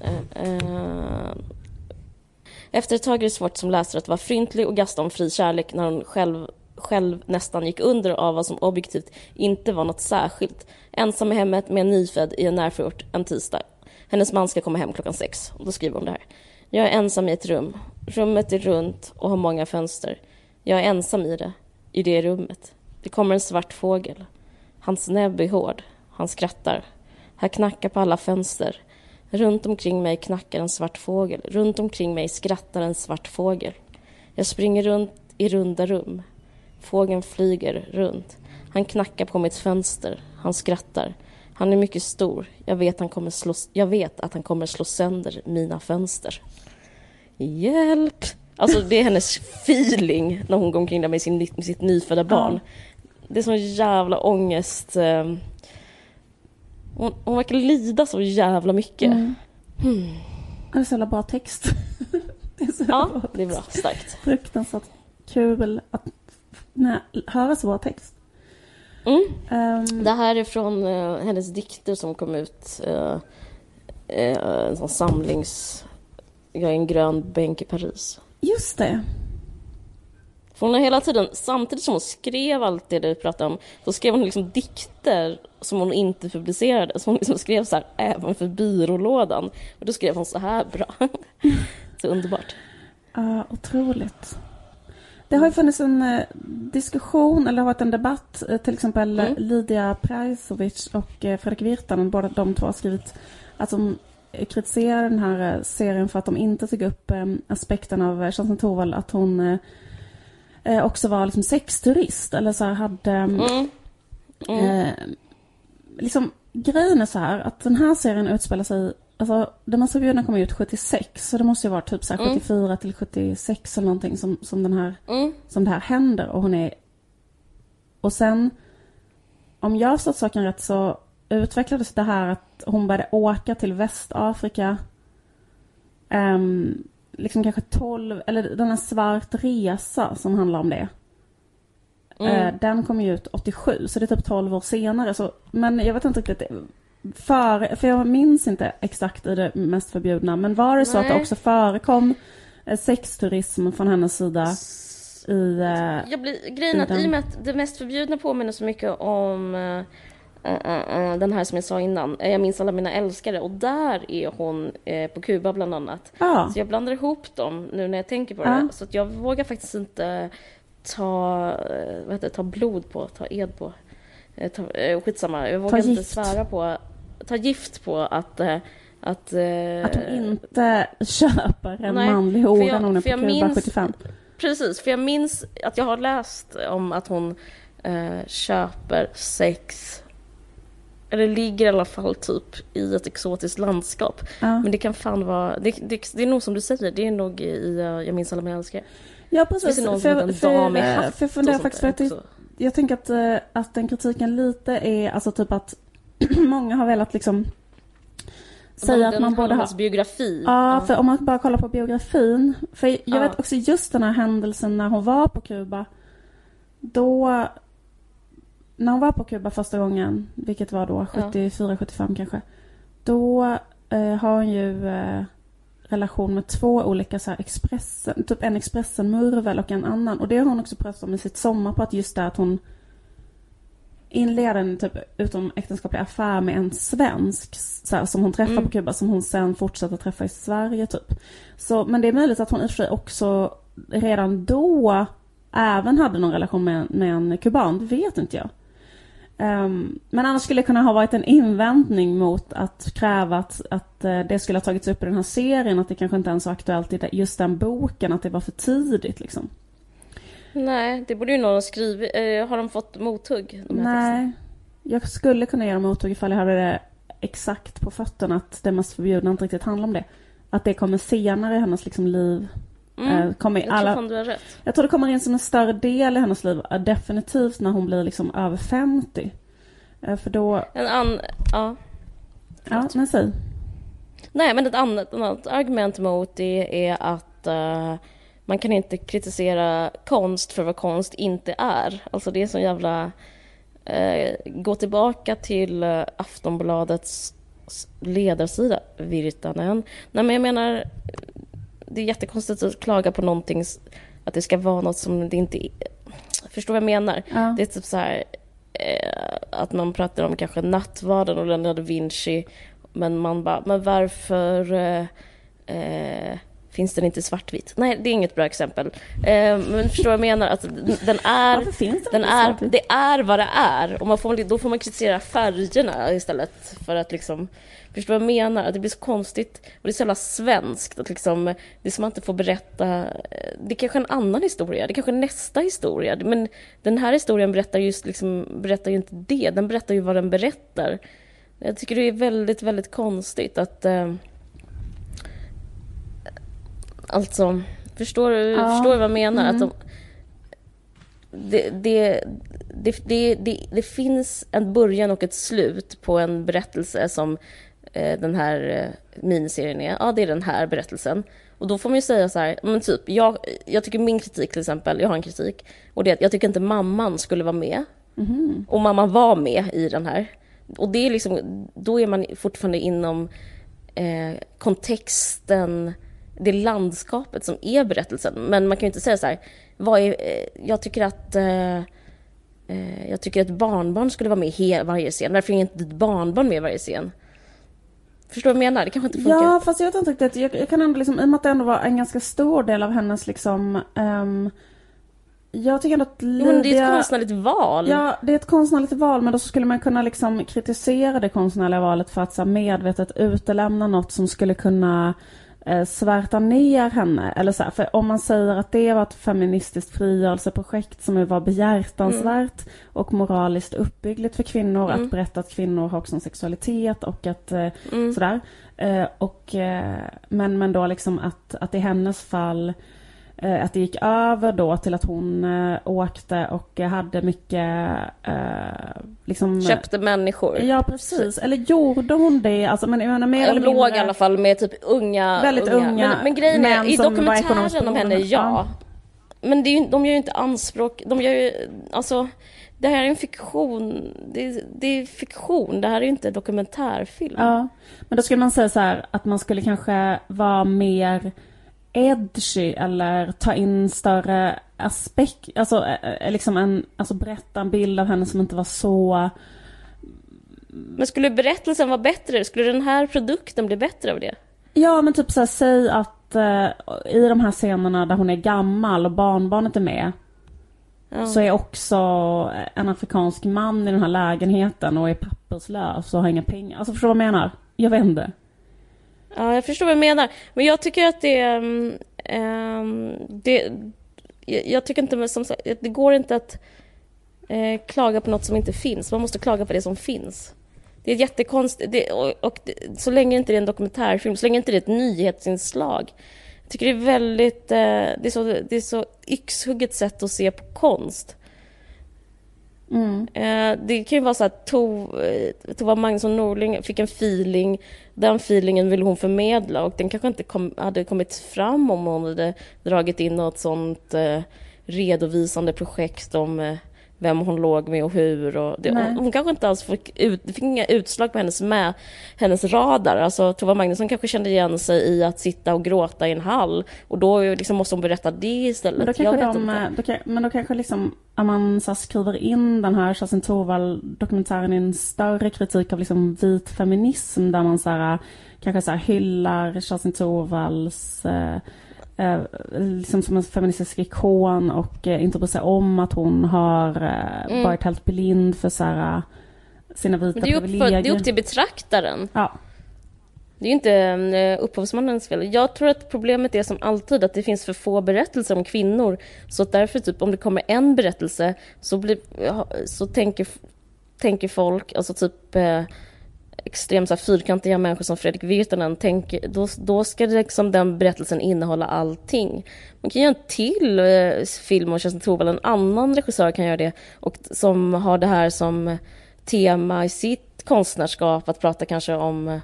Eh, eh, Efter ett tag är det svårt som läsare att vara fryntlig och gasta om fri kärlek när hon själv, själv nästan gick under av vad som objektivt inte var något särskilt. Ensam i hemmet med en nyfödd i en närförort en tisdag. Hennes man ska komma hem klockan sex. Och då skriver hon det här. Jag är ensam i ett rum. Rummet är runt och har många fönster. Jag är ensam i det, i det rummet. Det kommer en svart fågel. Hans näbb är hård. Han skrattar. Här knackar på alla fönster. Runt omkring mig knackar en svart fågel. Runt omkring mig skrattar en svart fågel. Jag springer runt i runda rum. Fågeln flyger runt. Han knackar på mitt fönster. Han skrattar. Han är mycket stor. Jag vet, han kommer slå, jag vet att han kommer slå sönder mina fönster. Hjälp! Alltså det är hennes feeling när hon går omkring där med, sin, med sitt nyfödda barn. Det är sån jävla ångest. eh, Hon, hon verkar lida så jävla mycket. Mm. Det är så jävla bra text. [laughs] det är så Ja, bra det är bra. Starkt. Fruktansvärt kul att höra så bra text. Mm. Ehm, Det här är från eh, hennes dikter som kom ut. eh, eh, en sån samlings... Jag är en grön bänk i Paris. just det. För hon har hela tiden, samtidigt som hon skrev allt det du pratade om, så skrev hon liksom dikter som hon inte publicerade. Så hon liksom skrev så här, även för byrålådan. Och då skrev hon så här bra. [laughs] så underbart. Ja, otroligt. Det har ju funnits en eh, diskussion, eller har varit en debatt, eh, till exempel Mm. Lydia Prajsovic och eh, Fredrik Virtanen, båda de två har skrivit att de kritiserar den här serien för att de inte tog upp aspekten av Kerstin Thorvald, att hon också var liksom sexturist, eller så här hade mm. Mm. Mm. Liksom, grejen är så här att den här serien utspelar sig Alltså, Den mest förbjudna kom ut 76, så det måste ju vara typ så här Mm. 74 till 76 eller någonting som, som, den här, Mm. som det här händer. Och hon är... Och sen, om jag har förstått saken rätt så utvecklades det här att hon började åka till Västafrika. Um, liksom kanske 12, eller den här Svart resa som handlar om det. Mm. Eh, Den kom ju ut 87, så det är typ 12 år senare. Så, men jag vet inte riktigt. För, för jag minns inte exakt i det mest förbjudna. Men var det så att det Nej. också förekom eh, sexturism från hennes sida i... eh, Jag blir, grejen är att den- i och med att det mest förbjudna påminner så mycket om eh, eh, eh, den här som jag sa innan, eh, Jag minns alla mina älskare, och där är hon på Kuba bland annat. Ja, Så jag blandar ihop dem nu när jag tänker på det. Så att jag vågar faktiskt inte ta, vad heter ta blod på, ta ed på. Ta, skitsamma, jag vågar inte svära på, ta gift på att eh, att, eh, att hon inte köper en nej, manlig hora jag- när hon är på jag Kuba minns- 75. Precis, för jag minns att jag har läst om att hon eh, köper sex eller ligger i alla fall typ i ett exotiskt landskap. Ja. Men det kan fan vara, det, det, det är nog som du säger, det är nog i eh, Jag minns alla mina älskare. Ja, precis. det någon För, för, dam för, hatt för jag funderar faktiskt, för att också? jag tänker att, eh, att den kritiken lite är alltså typ att [clears throat] många har velat liksom säga att man borde ha... biografi. Ja, för om man bara kollar på biografin. För jag Ja. vet också just den här händelsen när hon var på Kuba. Då... När hon var på Kuba första gången, vilket var då Ja. 74, 75 kanske. Då eh, har hon ju eh, relation med två olika så här Expressen, typ en Expressen-murvel och en annan. Och det har hon också pratat om i sitt sommarprat, just det att hon inleder en typ utom äktenskaplig affär med en svensk så här, som hon träffar Mm. på Kuba som hon sen fortsätter träffa i Sverige typ. Så, men det är möjligt att hon i och för sig också redan då även hade någon relation med, med en kuban, det vet inte jag. Ehm, men annars skulle det kunna ha varit en invändning mot att kräva att, att eh, det skulle ha tagits upp i den här serien, att det kanske inte ens var aktuellt i just den boken, att det var för tidigt liksom. Nej, det borde ju någon ha skrivit. Eh, har de fått mothugg? De? Nej, jag skulle kunna dem mothugg ifall jag hade det exakt på fötterna att det mest förbjudna inte riktigt handlar om det. Att det kommer senare i hennes liksom liv. Mm. Eh, kommer i Jag alla, tror du har rätt. jag tror det kommer in som en större del i hennes liv. eh, Definitivt när hon blir liksom över 50. Eh, För då, En an... Ja. ja men säg. Nej, men ett annat, ett annat argument mot det är att eh, man kan inte kritisera konst för vad konst inte är. Alltså det är så jävla... eh, gå tillbaka till uh, Aftonbladets ledarsida, Virtanen. Nej, men jag menar, det är jättekonstigt att klaga på någonting, att det ska vara något som det inte är. Förstår vad jag menar? Ja. Det är typ så här eh, att man pratar om kanske nattvarden och Leonardo da Vinci men man bara, men varför eh, eh, finns den inte svartvitt. Nej, det är inget bra exempel. Eh, men förstår vad jag menar? Att den är, Varför finns den inte är, det är vad det är. Och man får, då får man kritisera färgerna istället för att liksom Förstår vad jag menar? Att det blir så konstigt och det är så jävla svenskt. Att liksom, det är som att man inte får berätta... eh, Det är kanske är en annan historia, det är kanske är nästa historia. Men den här historien berättar, just liksom, berättar ju inte det, den berättar ju vad den berättar. Jag tycker det är väldigt, väldigt konstigt att... Eh, alltså, förstår du Ja. förstår du vad jag menar? Mm. Att de, det, det, det, det, det, finns en början och ett slut på en berättelse som eh, den här eh, miniserien är. Ja, det är den här berättelsen. Och då får man ju säga så här, men typ, jag, jag tycker min kritik till exempel, jag har en kritik, och det är att jag tycker inte mamman skulle vara med. Mhm. Och mamman var med i den här. Och det är liksom, då är man fortfarande inom eh, kontexten, det landskapet som är berättelsen. Men man kan ju inte säga så här, vad är, eh, jag tycker att eh, eh, jag tycker att barnbarn skulle vara med i varje scen. Varför är inte ett barnbarn med i varje scen? Förstår du vad jag menar? Det kanske inte funkar. Ja, fast jag inte riktigt. Jag, jag kan ändå liksom, i och med att det ändå var en ganska stor del av hennes liksom... ehm, jag tycker ändå att Jo, men det är ett Lydia- konstnärligt val. Ja, det är ett konstnärligt val men då skulle man kunna liksom kritisera det konstnärliga valet för att så medvetet utelämna något som skulle kunna eh, svärta ner henne. Eller så här, för om man säger att det var ett feministiskt frigörelseprojekt som var behjärtansvärt och moraliskt uppbyggligt för kvinnor Mm. att berätta att kvinnor har också en sexualitet och att eh, Mm. sådär. Eh, och, men, men då liksom att, att i hennes fall att det gick över då till att hon eh, åkte och eh, hade mycket eh, liksom... Köpte människor. Ja precis, eller gjorde hon det? Alltså, men jag menar mer Hon låg mindre... i alla fall med typ unga... Väldigt unga Men, men grejen är, i dokumentären om henne, ja. Men det är ju, de gör ju inte anspråk, de gör ju, alltså, det här är en fiktion, det, är- det är fiktion, det här är ju inte dokumentärfilm. Ja, men då skulle man säga så här att man skulle kanske vara mer edgy eller ta in större aspekt, alltså eh, eh, liksom en, alltså berätta en bild av henne som inte var så Men skulle berättelsen vara bättre? Skulle den här produkten bli bättre av det? Ja men typ så här, säg att eh, i de här scenerna där hon är gammal och barnbarnet är med Ja. så är också en afrikansk man i den här lägenheten och är papperslös och har inga pengar. Alltså förstår du vad jag menar? Jag vet inte. Ja, jag förstår vad du menar. Men jag tycker att det... Um, det jag jag tycker inte, som sagt, det går inte att eh, klaga på något som inte finns. Man måste klaga på det som finns. Det är jättekonstigt. Det, och, och det, så länge inte det är en dokumentärfilm, så länge inte det är ett nyhetsinslag. Jag tycker det är väldigt... Eh, det, är så, det är så yxhugget sätt att se på konst. Mm. Eh, det kan ju vara så att eh, Tova Magnusson Norling fick en feeling. Den feelingen ville hon förmedla och den kanske inte kom, hade kommit fram om hon hade dragit in något sånt eh, redovisande projekt om eh, vem hon låg med och hur. Och det, hon, hon kanske inte alls fick, ut, fick inga utslag på hennes, med, hennes radar. Alltså, Tova Magnusson kanske kände igen sig i att sitta och gråta i en hall och då liksom måste hon berätta det istället. Men då Jag kanske, vet de, eh, då men då kanske liksom, om man så här, skriver in den här Kerstin Thorvald-dokumentären i en större kritik av liksom vit feminism där man så här, kanske så här, hyllar Kerstin Thorvalds eh, eh, liksom som en feministisk ikon och eh, inte bryr sig om att hon har eh, Mm. varit helt blind för så här, sina vita det är, privilegier. det är upp till betraktaren. Ja. Det är ju inte eh, upphovsmannens fel. Jag tror att problemet är som alltid att det finns för få berättelser om kvinnor. Så att därför, typ, om det kommer en berättelse så, blir, så tänker, tänker folk, alltså typ eh, extremt så här, fyrkantiga människor som Fredrik Virtanen, tänker, då, då ska liksom den berättelsen innehålla allting. Man kan göra en till eh, film om Kerstin Thorvald, en annan regissör kan göra det, och som har det här som tema i sitt konstnärskap, att prata kanske om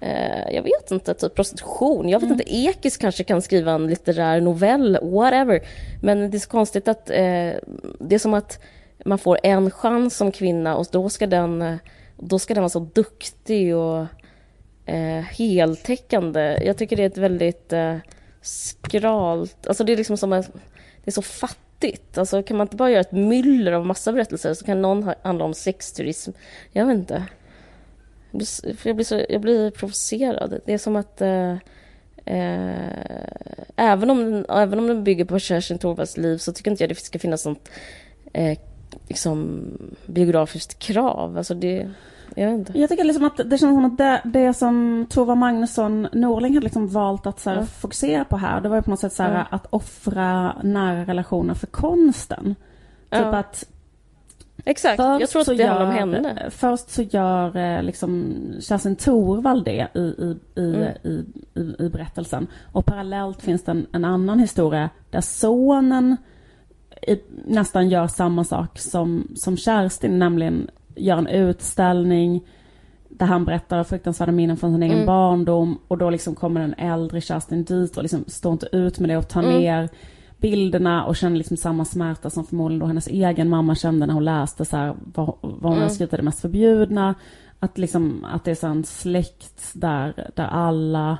Eh, jag vet inte, typ prostitution. Jag vet inte, Ekis kanske kan skriva en litterär novell, whatever. Men det är så konstigt att eh, det är som att man får en chans som kvinna och då ska den, eh, då ska den vara så duktig och eh, heltäckande. Jag tycker det är ett väldigt eh, skralt, alltså det är liksom som en, det är så fattigt. Alltså kan man inte bara göra ett myller av massa berättelser så kan någon handla om sexturism. Jag vet inte. Jag blir, jag blir, så, jag blir provocerad. Det är som att... Eh, Eh, även, om, den- även om den bygger på Kerstin Thorvalds liv så tycker inte jag det ska finnas sånt eh, liksom, biografiskt krav. Alltså det, jag inte. Jag tycker liksom att det känns som att det, det som Tova Magnusson Norling hade liksom valt att så här Ja. fokusera på här, det var ju på något sätt så här Ja. att offra nära relationer för konsten. Typ Ja. att Exakt, jag tror att det handlar om henne. Först så gör eh, liksom Kerstin Thorvald det i, i, i, Mm. i, i, i berättelsen. Och parallellt finns det en, en annan historia där sonen nästan gör samma sak som, som Kerstin, nämligen gör en utställning där han berättar fruktansvärda minnen från sin egen Mm. barndom och då liksom kommer den äldre Kerstin dit och liksom står inte ut med det och tar Mm. ner bilderna och känner liksom samma smärta som förmodligen då hennes egen mamma kände när hon läste så här, vad, vad hon Mm. skrivit det mest förbjudna. Att, liksom, att det är så en släkt där, där alla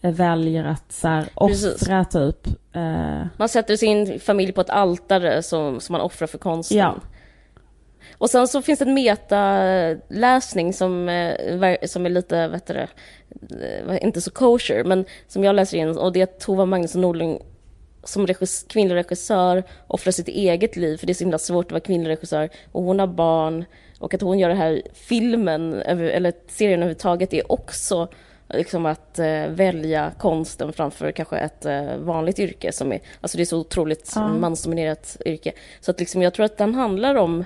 väljer att så här, Precis. offra typ. Eh, Man sätter sin familj på ett altare som, som man offrar för konsten. Ja. Och sen så finns det en metaläsning som, eh, som är lite, vet du eh, inte så kosher, men som jag läser in och det är Tova Magnusson Norling som regis- kvinnlig regissör offrar sitt eget liv, för det är så himla svårt att vara kvinnlig regissör, och hon har barn, och att hon gör det här filmen, eller serien överhuvudtaget, är också liksom att eh, välja konsten framför kanske ett eh, vanligt yrke som är, alltså det är så otroligt Ja. mansdominerat yrke. Så att liksom, jag tror att den handlar om,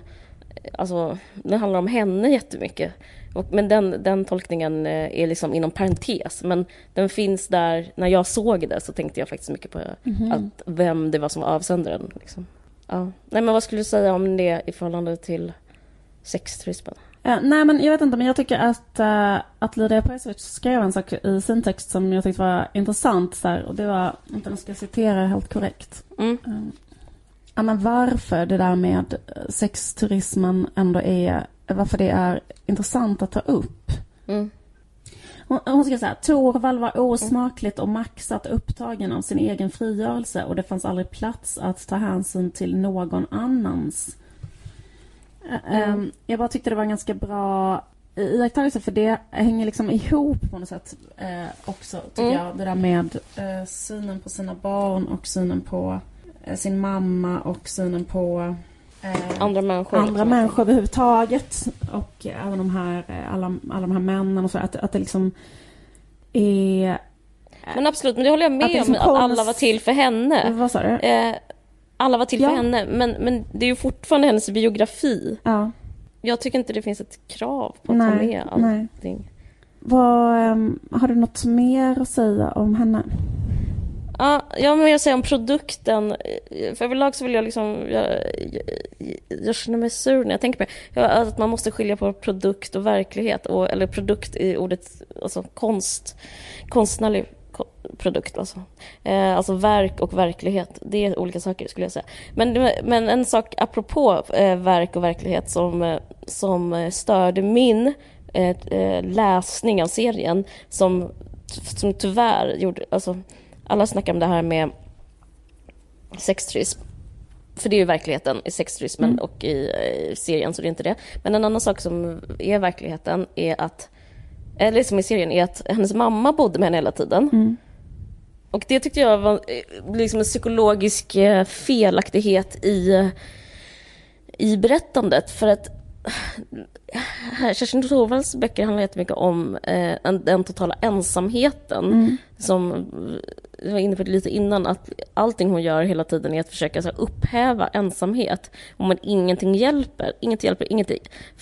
alltså den handlar om henne jättemycket. Och, men den, den tolkningen eh, är liksom inom parentes. Men den finns där, när jag såg det så tänkte jag faktiskt mycket på att vem det var som var avsändaren. Liksom. Ja. Nej men vad skulle du säga om det i förhållande till sexturismen? Eh, nej men jag vet inte, men jag tycker att, uh, att Lydia Pejsovic skrev en sak i sin text som jag tyckte var intressant. Så här, och det var, vänta nu ska jag citera helt korrekt. Mm. Eh, ja men varför det där med sexturismen ändå är, varför det är intressant att ta upp. Mm. Hon, hon skrev så här, Torvald var osmakligt och maxat upptagen av sin egen frigörelse och det fanns aldrig plats att ta hänsyn till någon annans. Mm. Jag bara tyckte det var en ganska bra iakttagelse för det hänger liksom ihop på något sätt eh, också tycker Mm. jag. Det där med eh, synen på sina barn och synen på eh, sin mamma och synen på Andra människor. andra liksom. människor överhuvudtaget. Och även de här, alla, alla de här männen och så. Att, att det liksom är... Men absolut, men det håller jag Att med det liksom om, att konst- alla var till för henne. Vad sa du? Alla var till Ja. för henne, men, men det är ju fortfarande hennes biografi. Ja. Jag tycker inte det finns ett krav på att ta Nej, med nej. allting. Vad, ehm, har du något mer att säga om henne? Ja, ja, men jag säger om produkten. eh, För överlag så vill jag liksom... Jag, jag, jag känner mig sur när jag tänker på det. Jag- Att man måste skilja på produkt och verklighet. Och, eller produkt i ordet, alltså konst. Konstnärlig ko- produkt alltså. Eh, alltså verk och verklighet. Det är olika saker skulle jag säga. Men, men en sak apropå eh, verk och verklighet som, eh, som störde min eh, eh, läsning av serien som, som tyvärr gjorde... Alltså, alla snackar om det här med sexturism. För det är ju verkligheten i sexturismen Mm. och i eh, serien, så det är inte det. Men en annan sak som är verkligheten är att, eller som i serien, är att hennes mamma bodde med henne hela tiden. Mm. Och det tyckte jag var eh, liksom en psykologisk eh, felaktighet i, eh, i berättandet. För att Kerstin Thorvalds böcker handlar jättemycket om eh, en- den totala ensamheten. Mm. Som jag var inne på det lite innan, att allting hon gör hela tiden är att försöka så här, upphäva ensamhet. Och men ingenting hjälper. Inget hjälper, ingenting.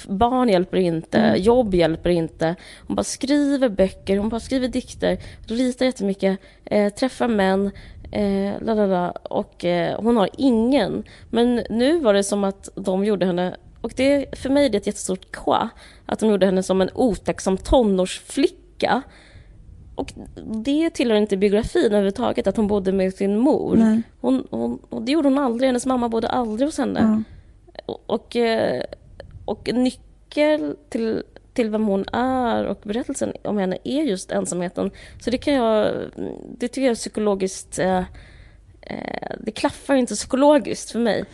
Barn hjälper inte, jobb hjälper inte. Hon bara skriver böcker, hon bara skriver dikter, ritar jättemycket, eh, träffar män. Eh, lalala, och eh, hon har ingen. Men nu var det som att de gjorde henne och det, för mig är det ett jättestort quoi, att de gjorde henne som en otacksam tonårsflicka. Och det tillhör inte biografin överhuvudtaget, att hon bodde med sin mor. Nej. Hon, hon, och det gjorde hon aldrig, hennes mamma bodde aldrig hos henne. Ja. Och, och, eh, och nyckel till, till vem hon är och berättelsen om henne är just ensamheten. Så det kan jag, det tycker jag är psykologiskt, eh, eh, det klaffar inte psykologiskt för mig.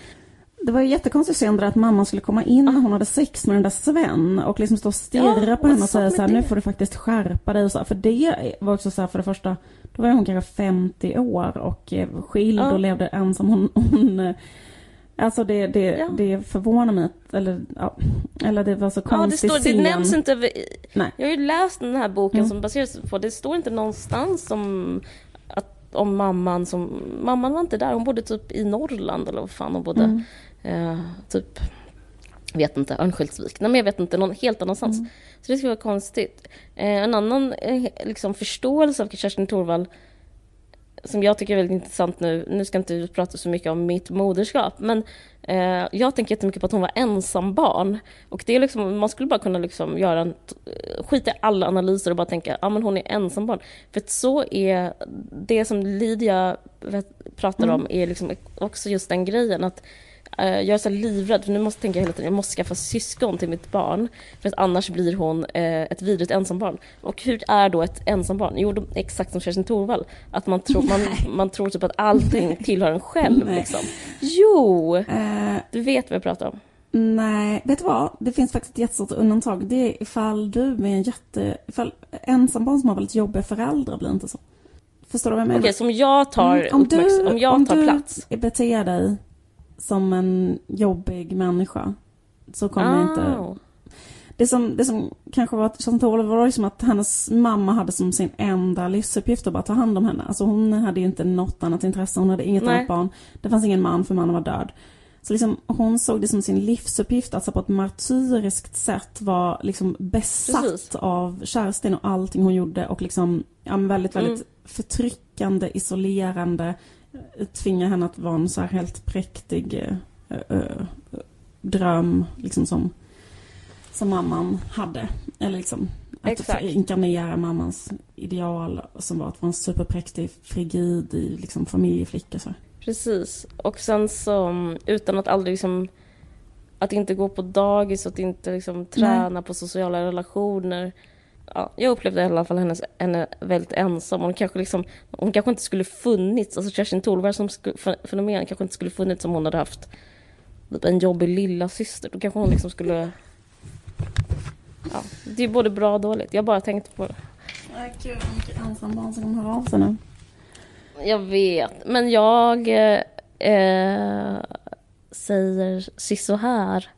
Det var ju jättekonstigt scen där att mamman skulle komma in när hon hade sex med den där Sven och liksom stå och stirra Ja, på henne och säga så här, nu får du faktiskt skärpa dig och så här. För det var också så här, för det första, då var hon kanske 50 år och eh, skild Ja. och levde ensam. Hon, hon eh, Alltså det, det, Ja. det förvånar mig, eller, ja, eller det var så Ja, det, står, det nämns inte. Nej. Jag har ju läst den här boken Mm. som baseras på, det står inte någonstans om, att, om mamman som... Mamman var inte där, hon bodde typ i Norrland eller vad fan hon bodde. Mm. Eh, typ, vet inte, Örnsköldsvik. Nej men jag vet inte, någon helt annanstans. Mm. Så det skulle vara konstigt. Eh, en annan eh, liksom, förståelse av Kerstin Thorvall som jag tycker är väldigt intressant nu, nu ska inte vi prata så mycket om mitt moderskap, men eh, jag tänker jättemycket på att hon var ensam barn. Och det är liksom, man skulle bara kunna liksom göra en, skita i alla analyser och bara tänka, ja ah, men hon är ensam barn. För att så är, det som Lydia pratar om är liksom också just den grejen att eh, jag är så livrädd, för nu måste jag tänka hela tiden, jag måste skaffa syskon till mitt barn. För att annars blir hon eh, ett vidrigt ensambarn. Och hur är då ett ensambarn? Jo, de, exakt som Kerstin Thorvall. Att man tror, man, [laughs] man tror typ att allting tillhör en själv. Liksom. Jo! Eh, Du vet vad jag pratar om. Nej, vet du vad? Det finns faktiskt ett jättestort undantag. Det är ifall du är en jätte... Ifall ensambarn som har väldigt jobbiga föräldrar blir inte så. Förstår du vad jag menar? Okej, så om jag tar, Mm, om du, om jag om tar du plats. beter dig som en jobbig människa så kommer inte... Ah. Det som, det som kanske var Kerstin Thorvall var liksom att hennes mamma hade som sin enda livsuppgift att bara ta hand om henne. Alltså hon hade ju inte något annat intresse, hon hade inget Nej. annat barn. Det fanns ingen man för mannen var död. Så liksom, hon såg det som sin livsuppgift att så på ett martyriskt sätt vara liksom besatt Precis. av Kerstin och allting hon gjorde och liksom ja, väldigt, väldigt Mm. förtryckande, isolerande, tvinga henne att vara en så här helt präktig eh, eh, dröm liksom som, som mamman hade. Eller liksom att Exakt. inkarnera mammans ideal som var att vara en superpräktig frigid i liksom familjeflicka. Så. Precis. Och sen så, utan att aldrig liksom... Att inte gå på dagis, att inte liksom träna på sociala relationer. Ja, jag upplevde i alla fall hennes, henne väldigt ensam. Hon kanske, liksom, hon kanske inte skulle funnits, alltså Kerstin Thorvall som fenomen kanske inte skulle funnits om hon hade haft typ en jobbig lilla syster. Då kanske hon liksom skulle... Ja, det är både bra och dåligt. Jag bara tänkte på det. Gud, vad mycket ensambarn som kommer höra av sig nu. Jag vet, men jag eh, säger så här.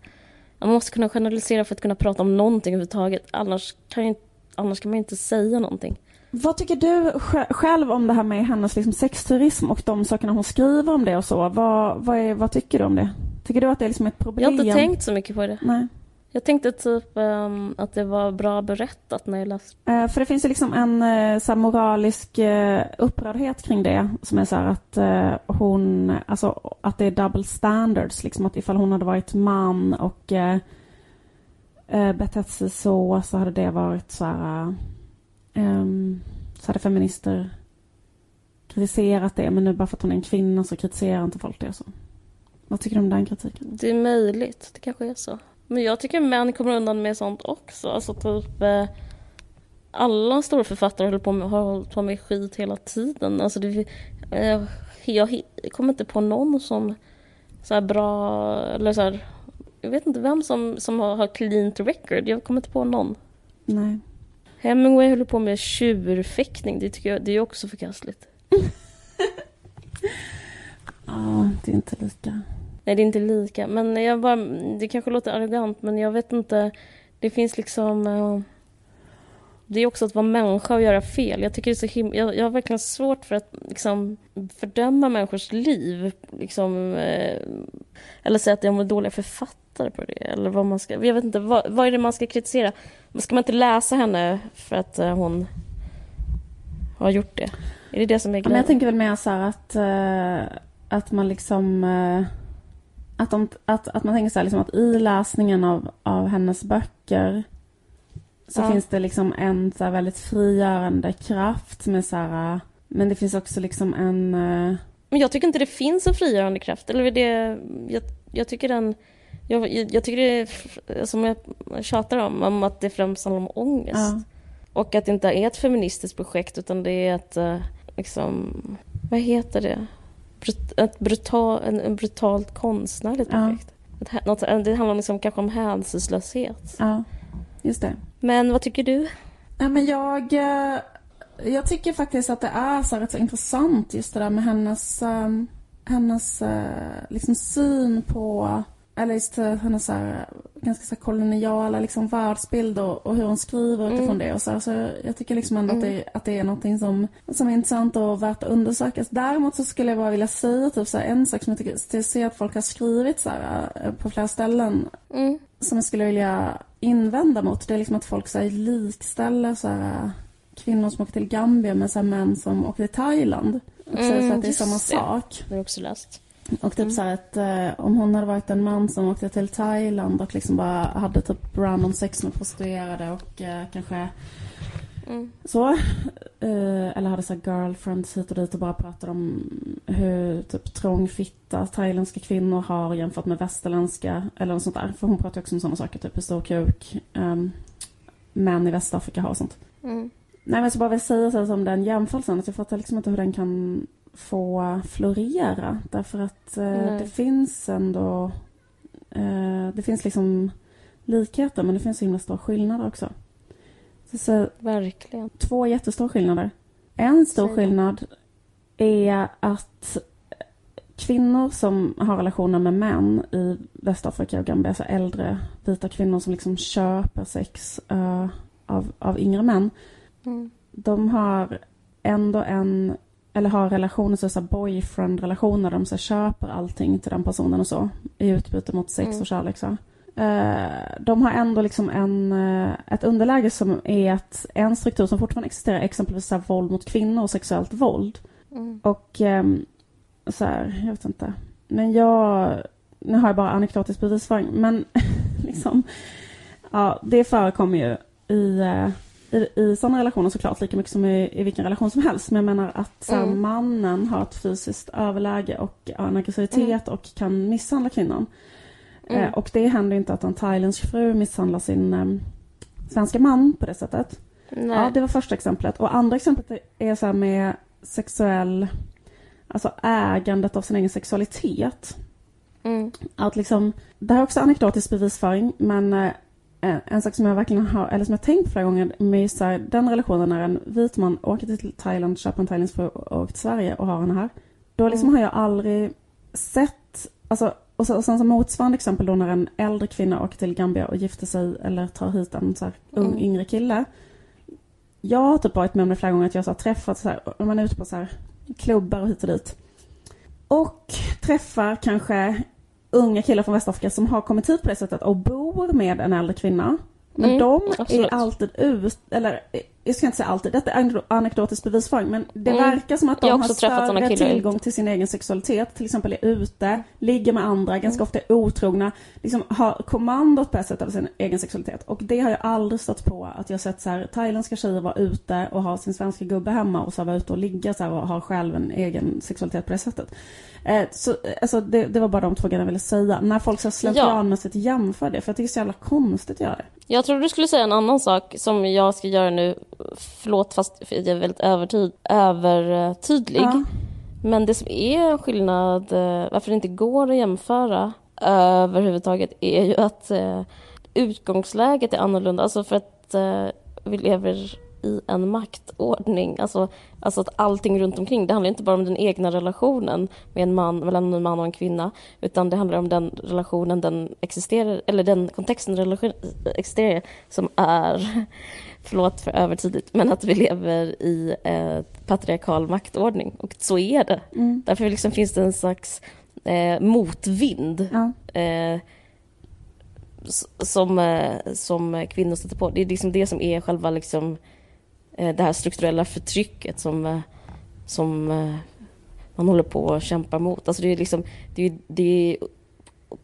Man måste kunna generalisera för att kunna prata om någonting överhuvudtaget. Annars kan, ju, annars kan man inte säga någonting. Vad tycker du sj- själv om det här med hennes liksom sexturism och de sakerna hon skriver om det och så? Vad, vad, är, vad tycker du om det? Tycker du att det är liksom ett Jag problem? har inte tänkt så mycket på det. Nej. Jag tänkte typ ehm, att det var bra berättat när jag läste. Eh, för det finns ju liksom en eh, så moralisk eh, upprördhet kring det som är så här att eh, hon, alltså att det är double standards liksom att ifall hon hade varit man och eh, betett sig så så hade det varit så här eh, så hade feminister kritiserat det men nu bara för att hon är en kvinna så kritiserar inte folk det så. Vad tycker du om den kritiken? Det är möjligt, det kanske är så. Men jag tycker män kommer undan med sånt också. Alltså typ... Eh, alla stora författare håller på med, har hållit på med skit hela tiden. Alltså det, eh, jag kommer inte på någon som så här bra... Eller så här, jag vet inte vem som, som har, har cleant record. Jag kommer inte på någon. Nej. Hemingway håller på med tjurfäktning. Det tycker jag det är också förkastligt. [laughs] Ja, det är inte lika. Nej, det är inte lika. Men jag bara, det kanske låter arrogant, men jag vet inte. Det finns liksom... eh, Det är också att vara människa och göra fel. Jag tycker det är så him- jag, jag har verkligen svårt för att liksom fördöma människors liv. Liksom, eh, eller säga att de är dåliga författare på det. Eller vad man ska... Jag vet inte, vad, vad är det man ska kritisera? Ska man inte läsa henne för att eh, hon har gjort det? Är det det som är Ja, men grejen? jag tänker väl mer så här att, eh, att man liksom... eh, att, de, att, att man tänker så här liksom att i läsningen av, av hennes böcker så Ja. finns det liksom en så väldigt frigörande kraft som är så här... men det finns också liksom en... Men jag tycker inte det finns en frigörande kraft. Eller det, jag, jag tycker den... Jag, jag, jag tycker det är, f- som jag tjatar om, om att det främst handlar om ångest. ja. Och att det inte är ett feministiskt projekt utan det är ett, eh, liksom, vad heter det? brut, ett brutal, en, en brutalt konstnärligt Ja. projekt. Ett, hä- något, det handlar liksom kanske om hänsynslöshet. Ja, just det. Men vad tycker du? Ja, men jag, eh, jag tycker faktiskt att det är så rätt så intressant just det där med hennes, hennes eh, liksom syn på, eller just eh, hennes så här, ganska så här koloniala liksom världsbild och, och hur hon skriver utifrån Mm. det. Och så, här, så jag tycker liksom ändå att, det, att det är någonting som, som är intressant och värt att undersökas. Däremot så skulle jag bara vilja säga typ så här, en sak som jag tycker, jag ser att folk har skrivit så här, eh, på flera ställen Mm. som jag skulle vilja invända mot det är liksom att folk så här, likställer så här, kvinnor som åker till Gambia med så här, män som åker till Thailand. Så Mm, att det är just samma det. sak. Det har också läst. Och typ så här att eh, om hon hade varit en man som åkte till Thailand och liksom bara hade typ random sex med prostituerade och eh, kanske Mm. så. Eh, eller hade så girlfriends hit och dit och bara pratade om hur typ trång fitta thailändska kvinnor har jämfört med västerländska eller något sånt där. För hon pratar också om sådana saker, typ hur stor kuk um, män i Västafrika har och sånt. Mm. Nej men så bara vill säga så här, som den jämförelsen att jag fattar liksom inte hur den kan få florera. Därför att eh, Nej. det finns ändå eh, det finns liksom likheter men det finns så himla stora skillnader också. Så, så, Verkligen. två jättestora skillnader. En stor Säg skillnad är att kvinnor som har relationer med män i Västafrika och Gambia, alltså äldre vita kvinnor som liksom köper sex eh, av, av yngre män, Mm. de har ändå en, eller har relationer, så så boyfriend-relationer, de så köper allting till den personen och så, i utbyte mot sex Mm. och kärlek. Så. Eh, de har ändå liksom en, eh, ett underläge som är att en struktur som fortfarande existerar, exempelvis så här våld mot kvinnor och sexuellt våld. Mm. Och ehm, så här, jag vet inte. Men jag, nu har jag bara anekdotisk bevisföring, men [laughs] liksom, ja, det förekommer ju i, eh, i, i sådana relationer såklart, lika mycket som i, i vilken relation som helst. Men jag menar att så här, Mm. mannen har ett fysiskt överläge och en aggressivitet och kan misshandla kvinnan. Mm. Eh, och det händer inte att en thailändsk fru misshandlar sin eh, svenska man på det sättet. Nej. Ja, det var första exemplet. Och andra exemplet är så med sexuell, alltså ägandet av sin egen sexualitet. Mm. Att liksom, det här är också anekdotisk bevisföring, men eh, en, en sak som jag verkligen har, eller som jag tänkt flera gånger med just så här, den relationen när en vit man åker till Thailand, köper en thailändsk fru och åker till Sverige och har henne här. Då liksom Mm. har jag aldrig sett, alltså, och, så, och sen så motsvarande exempel då när en äldre kvinna åker till Gambia och gifter sig eller tar hit en så här, ung Mm. yngre kille. Jag har typ varit med om det flera gånger att jag så har träffat så här, man är ute på så här klubbar och hit och dit. Och träffar kanske unga killar från Västafrika som har kommit hit på det sättet och bor med en äldre kvinna. Men Mm, de absolut. är alltid ut, eller jag ska inte säga alltid, detta är anekdotisk bevisföring men det Mm. verkar som att de har större tillgång till sin egen sexualitet, till exempel är ute, ligger med andra, ganska ofta är otrogna, liksom har kommandot på ett sätt över sin egen sexualitet. Och det har jag aldrig stött på att jag sett så här, thailändska tjejer vara ute och ha sin svenska gubbe hemma och så vara ute och ligga så här och ha själv en egen sexualitet på det sättet. Eh, så, alltså, det, det var bara de två grejerna jag ville säga. När folk så slentrianmässigt jämför det, för jag tycker det är så jävla konstigt att göra det. Jag tror du skulle säga en annan sak som jag ska göra nu. Förlåt, fast jag är väldigt övertyd, övertydlig. Ja. Men det som är en skillnad, eh, varför det inte går att jämföra överhuvudtaget, är ju att eh, utgångsläget är annorlunda. Alltså för att eh, vi lever i en maktordning. Alltså, alltså att allting runt omkring, det handlar inte bara om den egna relationen med en man, mellan en man och en kvinna, utan det handlar om den relationen den existerar, eller den kontexten relation existerar som är, förlåt för övertydligt, men att vi lever i eh, patriarkal maktordning. Och så är det. Mm. Därför liksom finns det en slags eh, motvind Ja. eh, som, eh, som kvinnor stöter på. Det är liksom det som är själva liksom, eh, det här strukturella förtrycket som, eh, som eh, man håller på att kämpa mot. Alltså det är liksom, det är, det är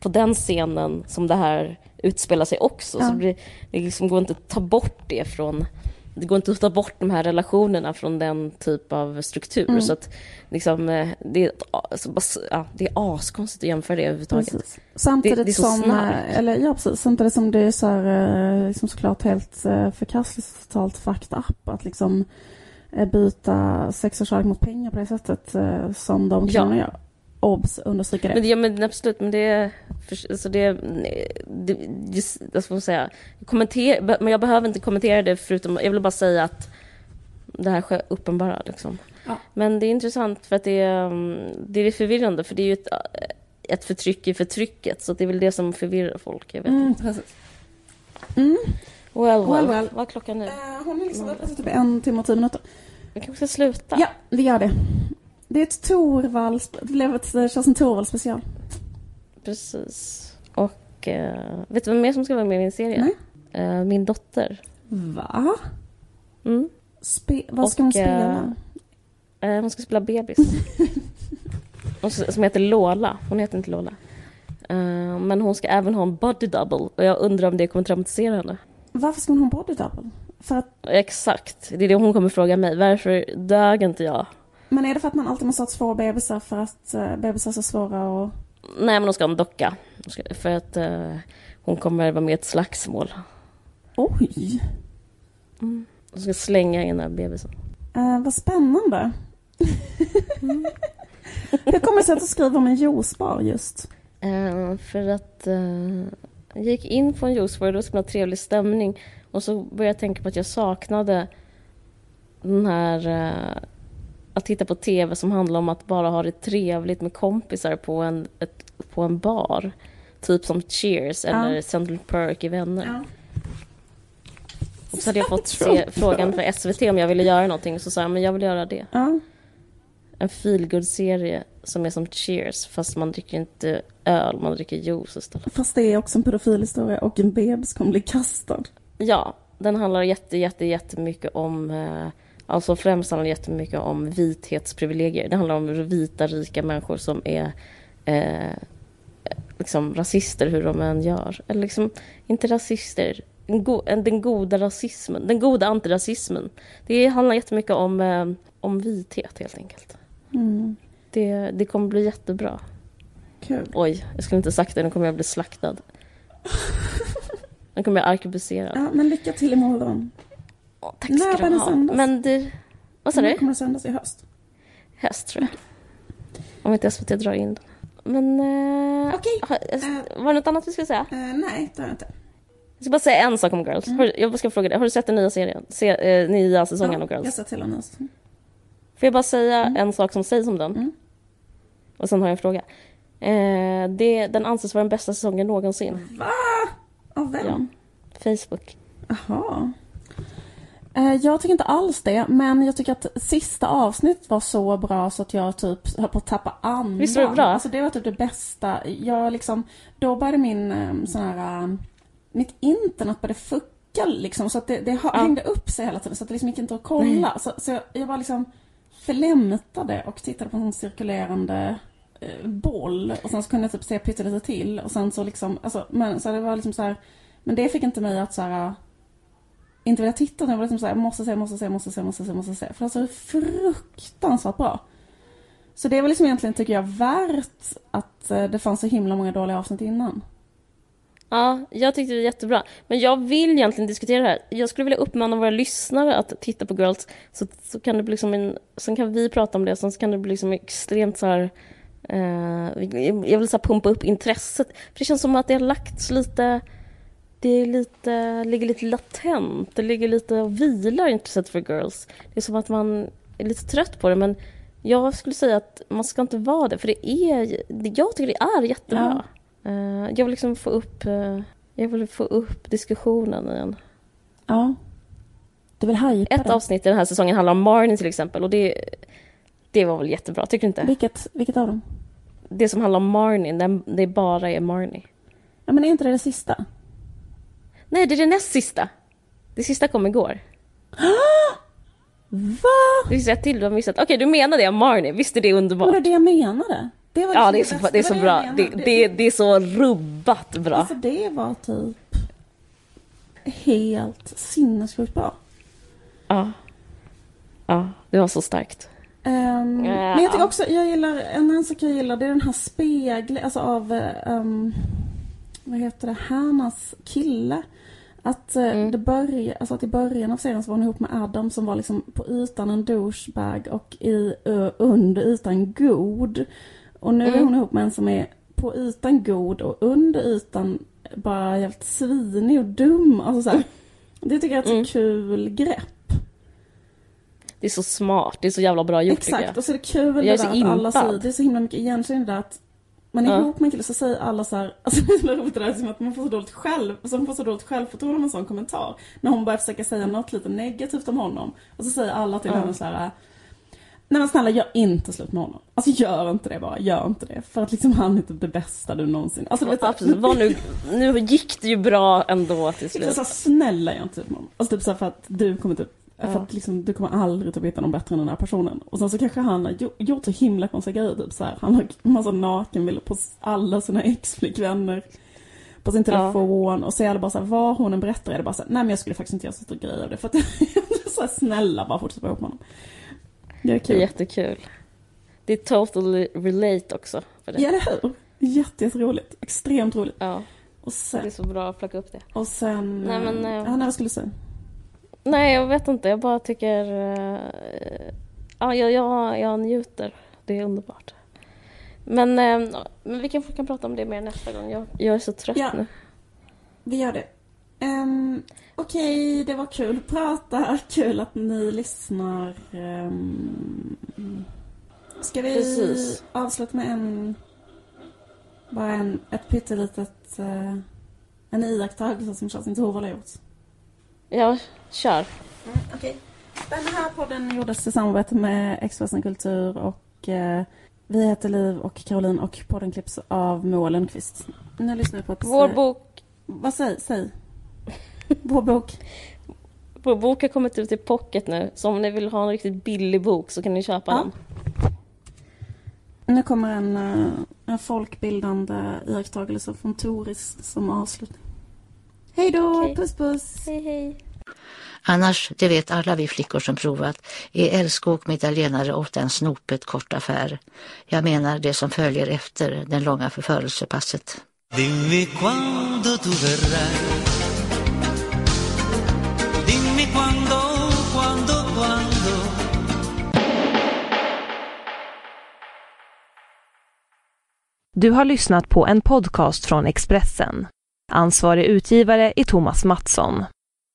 på den scenen som det här utspelar sig också. Ja. Så det, det liksom går inte att ta bort det från det går inte att ta bort de här relationerna från den typ av struktur. Mm. Så att liksom, eh, det, är, ett a- så bara- ja, det är askonstigt att jämföra det överhuvudtaget. Precis. Samtidigt Det- det som, snabbt. eh, eller ja precis, samtidigt som det är så här, eh, liksom såklart helt förkastligt totalt fucked up att liksom byta sex och kärlek mot pengar på det sättet som de Ja. kvinnorna gör. Obs, understryka det. Men, ja, men absolut, men det alltså det, det, just, vad man säga? Kommenter, men jag behöver inte kommentera det förutom... Jag vill bara säga att det här sker uppenbara liksom. Ja. Men det är intressant för att det är, um, det är förvirrande för det är ju ett, ett förtryck i förtrycket så det är väl det som förvirrar folk. Jag vet Mm. Mm. Well, well. Well, well. Vad är klockan nu? Eh, hon är liksom uppe typ en timme och tio minuter. Vi kanske ska sluta? Ja, vi gör det. Det är ett Torvald, det blev ett eh, Kerstin Torvald special. Precis. Och eh, vet du vem mer som ska vara med i min serie? Eh, min dotter. Va? Mm. Spe- vad ska Och, hon spela? eh, Eh, hon ska spela bebis. [laughs] Hon som heter Lola. Hon heter inte Lola. Eh, men hon ska även ha en body double. Och jag undrar om det kommer traumatisera henne. Varför ska hon ha en body double? För att, Exakt. Det är det hon kommer fråga mig. Varför dög inte jag? Men är det för att man alltid måste ha två bebisar för att uh, bebisar är så svåra och... Nej, men hon ska ha en docka. För att eh, hon kommer vara med i ett slagsmål. Oj! Hon ska slänga in här bebisen. Uh, vad spännande. Hur kommer det sig att du skriver om en juicebar just? Eh, för att eh, jag gick in på en juicebar och det var så himla trevlig stämning. Och så började jag tänka på att jag saknade den här eh, att titta på tv som handlar om att bara ha det trevligt med kompisar på en, ett, på en bar. Typ som Cheers eller Central Perk i Vänner. Och så hade jag fått se [laughs] frågan för SVT om jag ville göra någonting. Så sa jag, men jag vill göra det. Ja. En feelgood-serie som är som Cheers fast man dricker inte öl, man dricker juice istället. Fast det är också en pedofilhistoria och en bebis kommer bli kastad. Ja, den handlar jätte, jätte, jättemycket om eh, Alltså främst handlar det jättemycket om vithetsprivilegier. Det handlar om vita, rika människor som är eh, liksom rasister hur de än gör. Eller liksom, inte rasister, go, den goda rasismen, den goda antirasismen. Det handlar jättemycket om, eh, om vithet helt enkelt. Mm. Det, det kommer bli jättebra. Kul. Oj, jag skulle inte sagt det, nu kommer jag bli slaktad. [laughs] Nu kommer jag arkebuserad. Ja, men lycka till imorgon. Tack När ska var du ha. sändas? Men du, vad sa När du? kommer det sändas i höst? Höst tror jag. Om inte SVT drar in den. Men... Eh, Okej. har- eh, Var det något annat vi skulle säga? Eh, nej, det har jag inte. Jag ska bara säga en sak om Girls. Mm. Jag ska fråga dig, har du sett den nya serien? Se, eh, nya säsongen av jag har Girls? sett hela nu. Får jag bara säga en sak som sägs om den? Mm. Och sen har jag en fråga. Eh, det, den anses vara den bästa säsongen någonsin. Va? Av vem? Facebook. Jaha. Eh, Jag tycker inte alls det, men jag tycker att sista avsnittet var så bra så att jag typ höll på att tappa andan. Visst var det bra? Alltså det var typ det bästa. Jag liksom, då började min eh, sån här, eh, mitt internet började fucka liksom så att det, det ha- Ja. hängde upp sig hela tiden så att det liksom gick inte att kolla. Så, så jag, jag bara liksom förlämtade och tittade på en cirkulerande eh, boll och sen så kunde jag typ se pyttelite till och sen så liksom, alltså, men så det var liksom så här, men det fick inte mig att så här inte vilja titta utan jag var liksom såhär, måste se, måste se, måste se, måste se, måste se. För alltså det är fruktansvärt bra. Så det var liksom egentligen, tycker jag, värt att eh, det fanns så himla många dåliga avsnitt innan. Ja, jag tyckte det var jättebra. Men jag vill egentligen diskutera det här. Jag skulle vilja uppmana våra lyssnare att titta på Girls. Så, så kan det bli liksom en, sen kan vi prata om det, sen kan det bli liksom extremt så här... Eh, jag vill så här pumpa upp intresset. För det känns som att det har lagts lite... Det är lite, ligger lite latent. Det ligger lite och vilar intresset för Girls. Det är som att man är lite trött på det, men jag skulle säga att man ska inte vara det. För det är... Jag tycker det är jättebra. Eh, jag vill liksom få upp, eh, jag vill få upp diskussionen igen. Ja. Du vill hypa Ett det. avsnitt i den här säsongen handlar om Marnie till exempel och det, det var väl jättebra, tycker du inte? Vilket, vilket av dem? Det som handlar om Marnie, det bara är Marnie. Ja men är inte det det sista? Nej, det är det näst sista. Det sista kom igår. [gasps] Va? Det finns ett till du har missat. Okej, du menar det om Marnie, visst är det Var underbart? det det jag menade? Det var Ja, liksom det är så, det är så var bra. jag Det, menade. det, det är så rubbat bra. Alltså det var typ helt sinnessjukt bra. Ja. Ja, det var så starkt. Ehm, Ja. Men jag tycker också, jag gillar, en annan sak jag gillar det är den här spegeln, alltså av, um, vad heter det, Hannas kille. Att, eh, Mm. det börjar, alltså att i början av serien så var hon ihop med Adam som var liksom på ytan en douchebag och i, uh, under ytan god. Och nu är Mm. hon ihop med en som är på ytan god och under ytan bara helt svinig och dum. Alltså så här, det tycker jag är ett Mm. kul grepp. Det är så smart, det är så jävla bra gjort Exakt, och så är det kul Jag det är där att alla säger, det är så himla mycket igenkänning där att man är Ja. ihop med en kille så säger alla så här, [laughs] alltså det är så roligt det där som att man får så dåligt själv, alltså man får så dåligt självförtroende med en sån kommentar. När hon börjar försöka säga något lite negativt om honom. Och så säger alla till Ja. henne så här. Nej men snälla gör inte slut med honom. Alltså gör inte det bara, gör inte det. För att liksom han är typ det bästa du någonsin. Alltså du vet, Absolut, var nu, nu gick det ju bra ändå till slut. [laughs] så här, snälla gör inte slut med honom. Alltså typ så här för att du kommer typ För Ja. att liksom, du kommer aldrig typ hitta någon bättre än den här personen. Och sen så kanske han har gjo- gjort så himla konstiga grejer. Typ så här. Han har massa nakenbilder på alla sina [laughs] ex-flickvänner. På sin telefon. Och så är alla bara så här, var hon en berättare? Är det bara så här, nej men jag skulle faktiskt inte göra så stor grej av det. För att [laughs] så här, snälla bara fortsätt vara ihop med honom. Det är Det är kul. jättekul. Det är totally relate också. För det. Ja, eller hur? Jätte, jätteroligt. Extremt roligt. Ja, Och det är sen, så bra att plocka upp det. och sen... Nej, men, eh, eh, ja, nej, vad skulle du säga? Nej, jag vet inte. Jag bara tycker... eh, ja, jag, jag, jag njuter. Det är underbart. Men, eh, men vi kanske kan prata om det mer nästa gång. Jag, jag är så trött Ja. nu. Vi gör det. Um, Okej, det var kul att prata. Kul att ni lyssnar. Um, ska vi Precis. avsluta med en... Bara en, ett pyttelitet... Uh, en iakttagelse som Kerstin Thorvald har gjort. Ja, kör. Okej. Den här podden gjordes i samarbete med Expressen Kultur och eh, vi heter Liv och Caroline och podden klipps av Moa Lundqvist. Nu lyssnar vi på ett... Vår bok, Vad säg? Säg. Vår bok. vår bok har kommit ut i pocket nu. Så om ni vill ha en riktigt billig bok så kan ni köpa Ja. den. Nu kommer en, eh, en folkbildande iakttagelse från Toris som avslutning. Hej då, Okej. puss puss! Hej, hej. Annars, det vet alla vi flickor som provat, är älskog med italienare ofta en snopet kort affär. Jag menar det som följer efter den långa förförelsepasset. Dimmi quando tu verrai. Dimmi quando, quando, quando. Du har lyssnat på en podcast från Expressen. Ansvarig utgivare är Thomas Mattsson.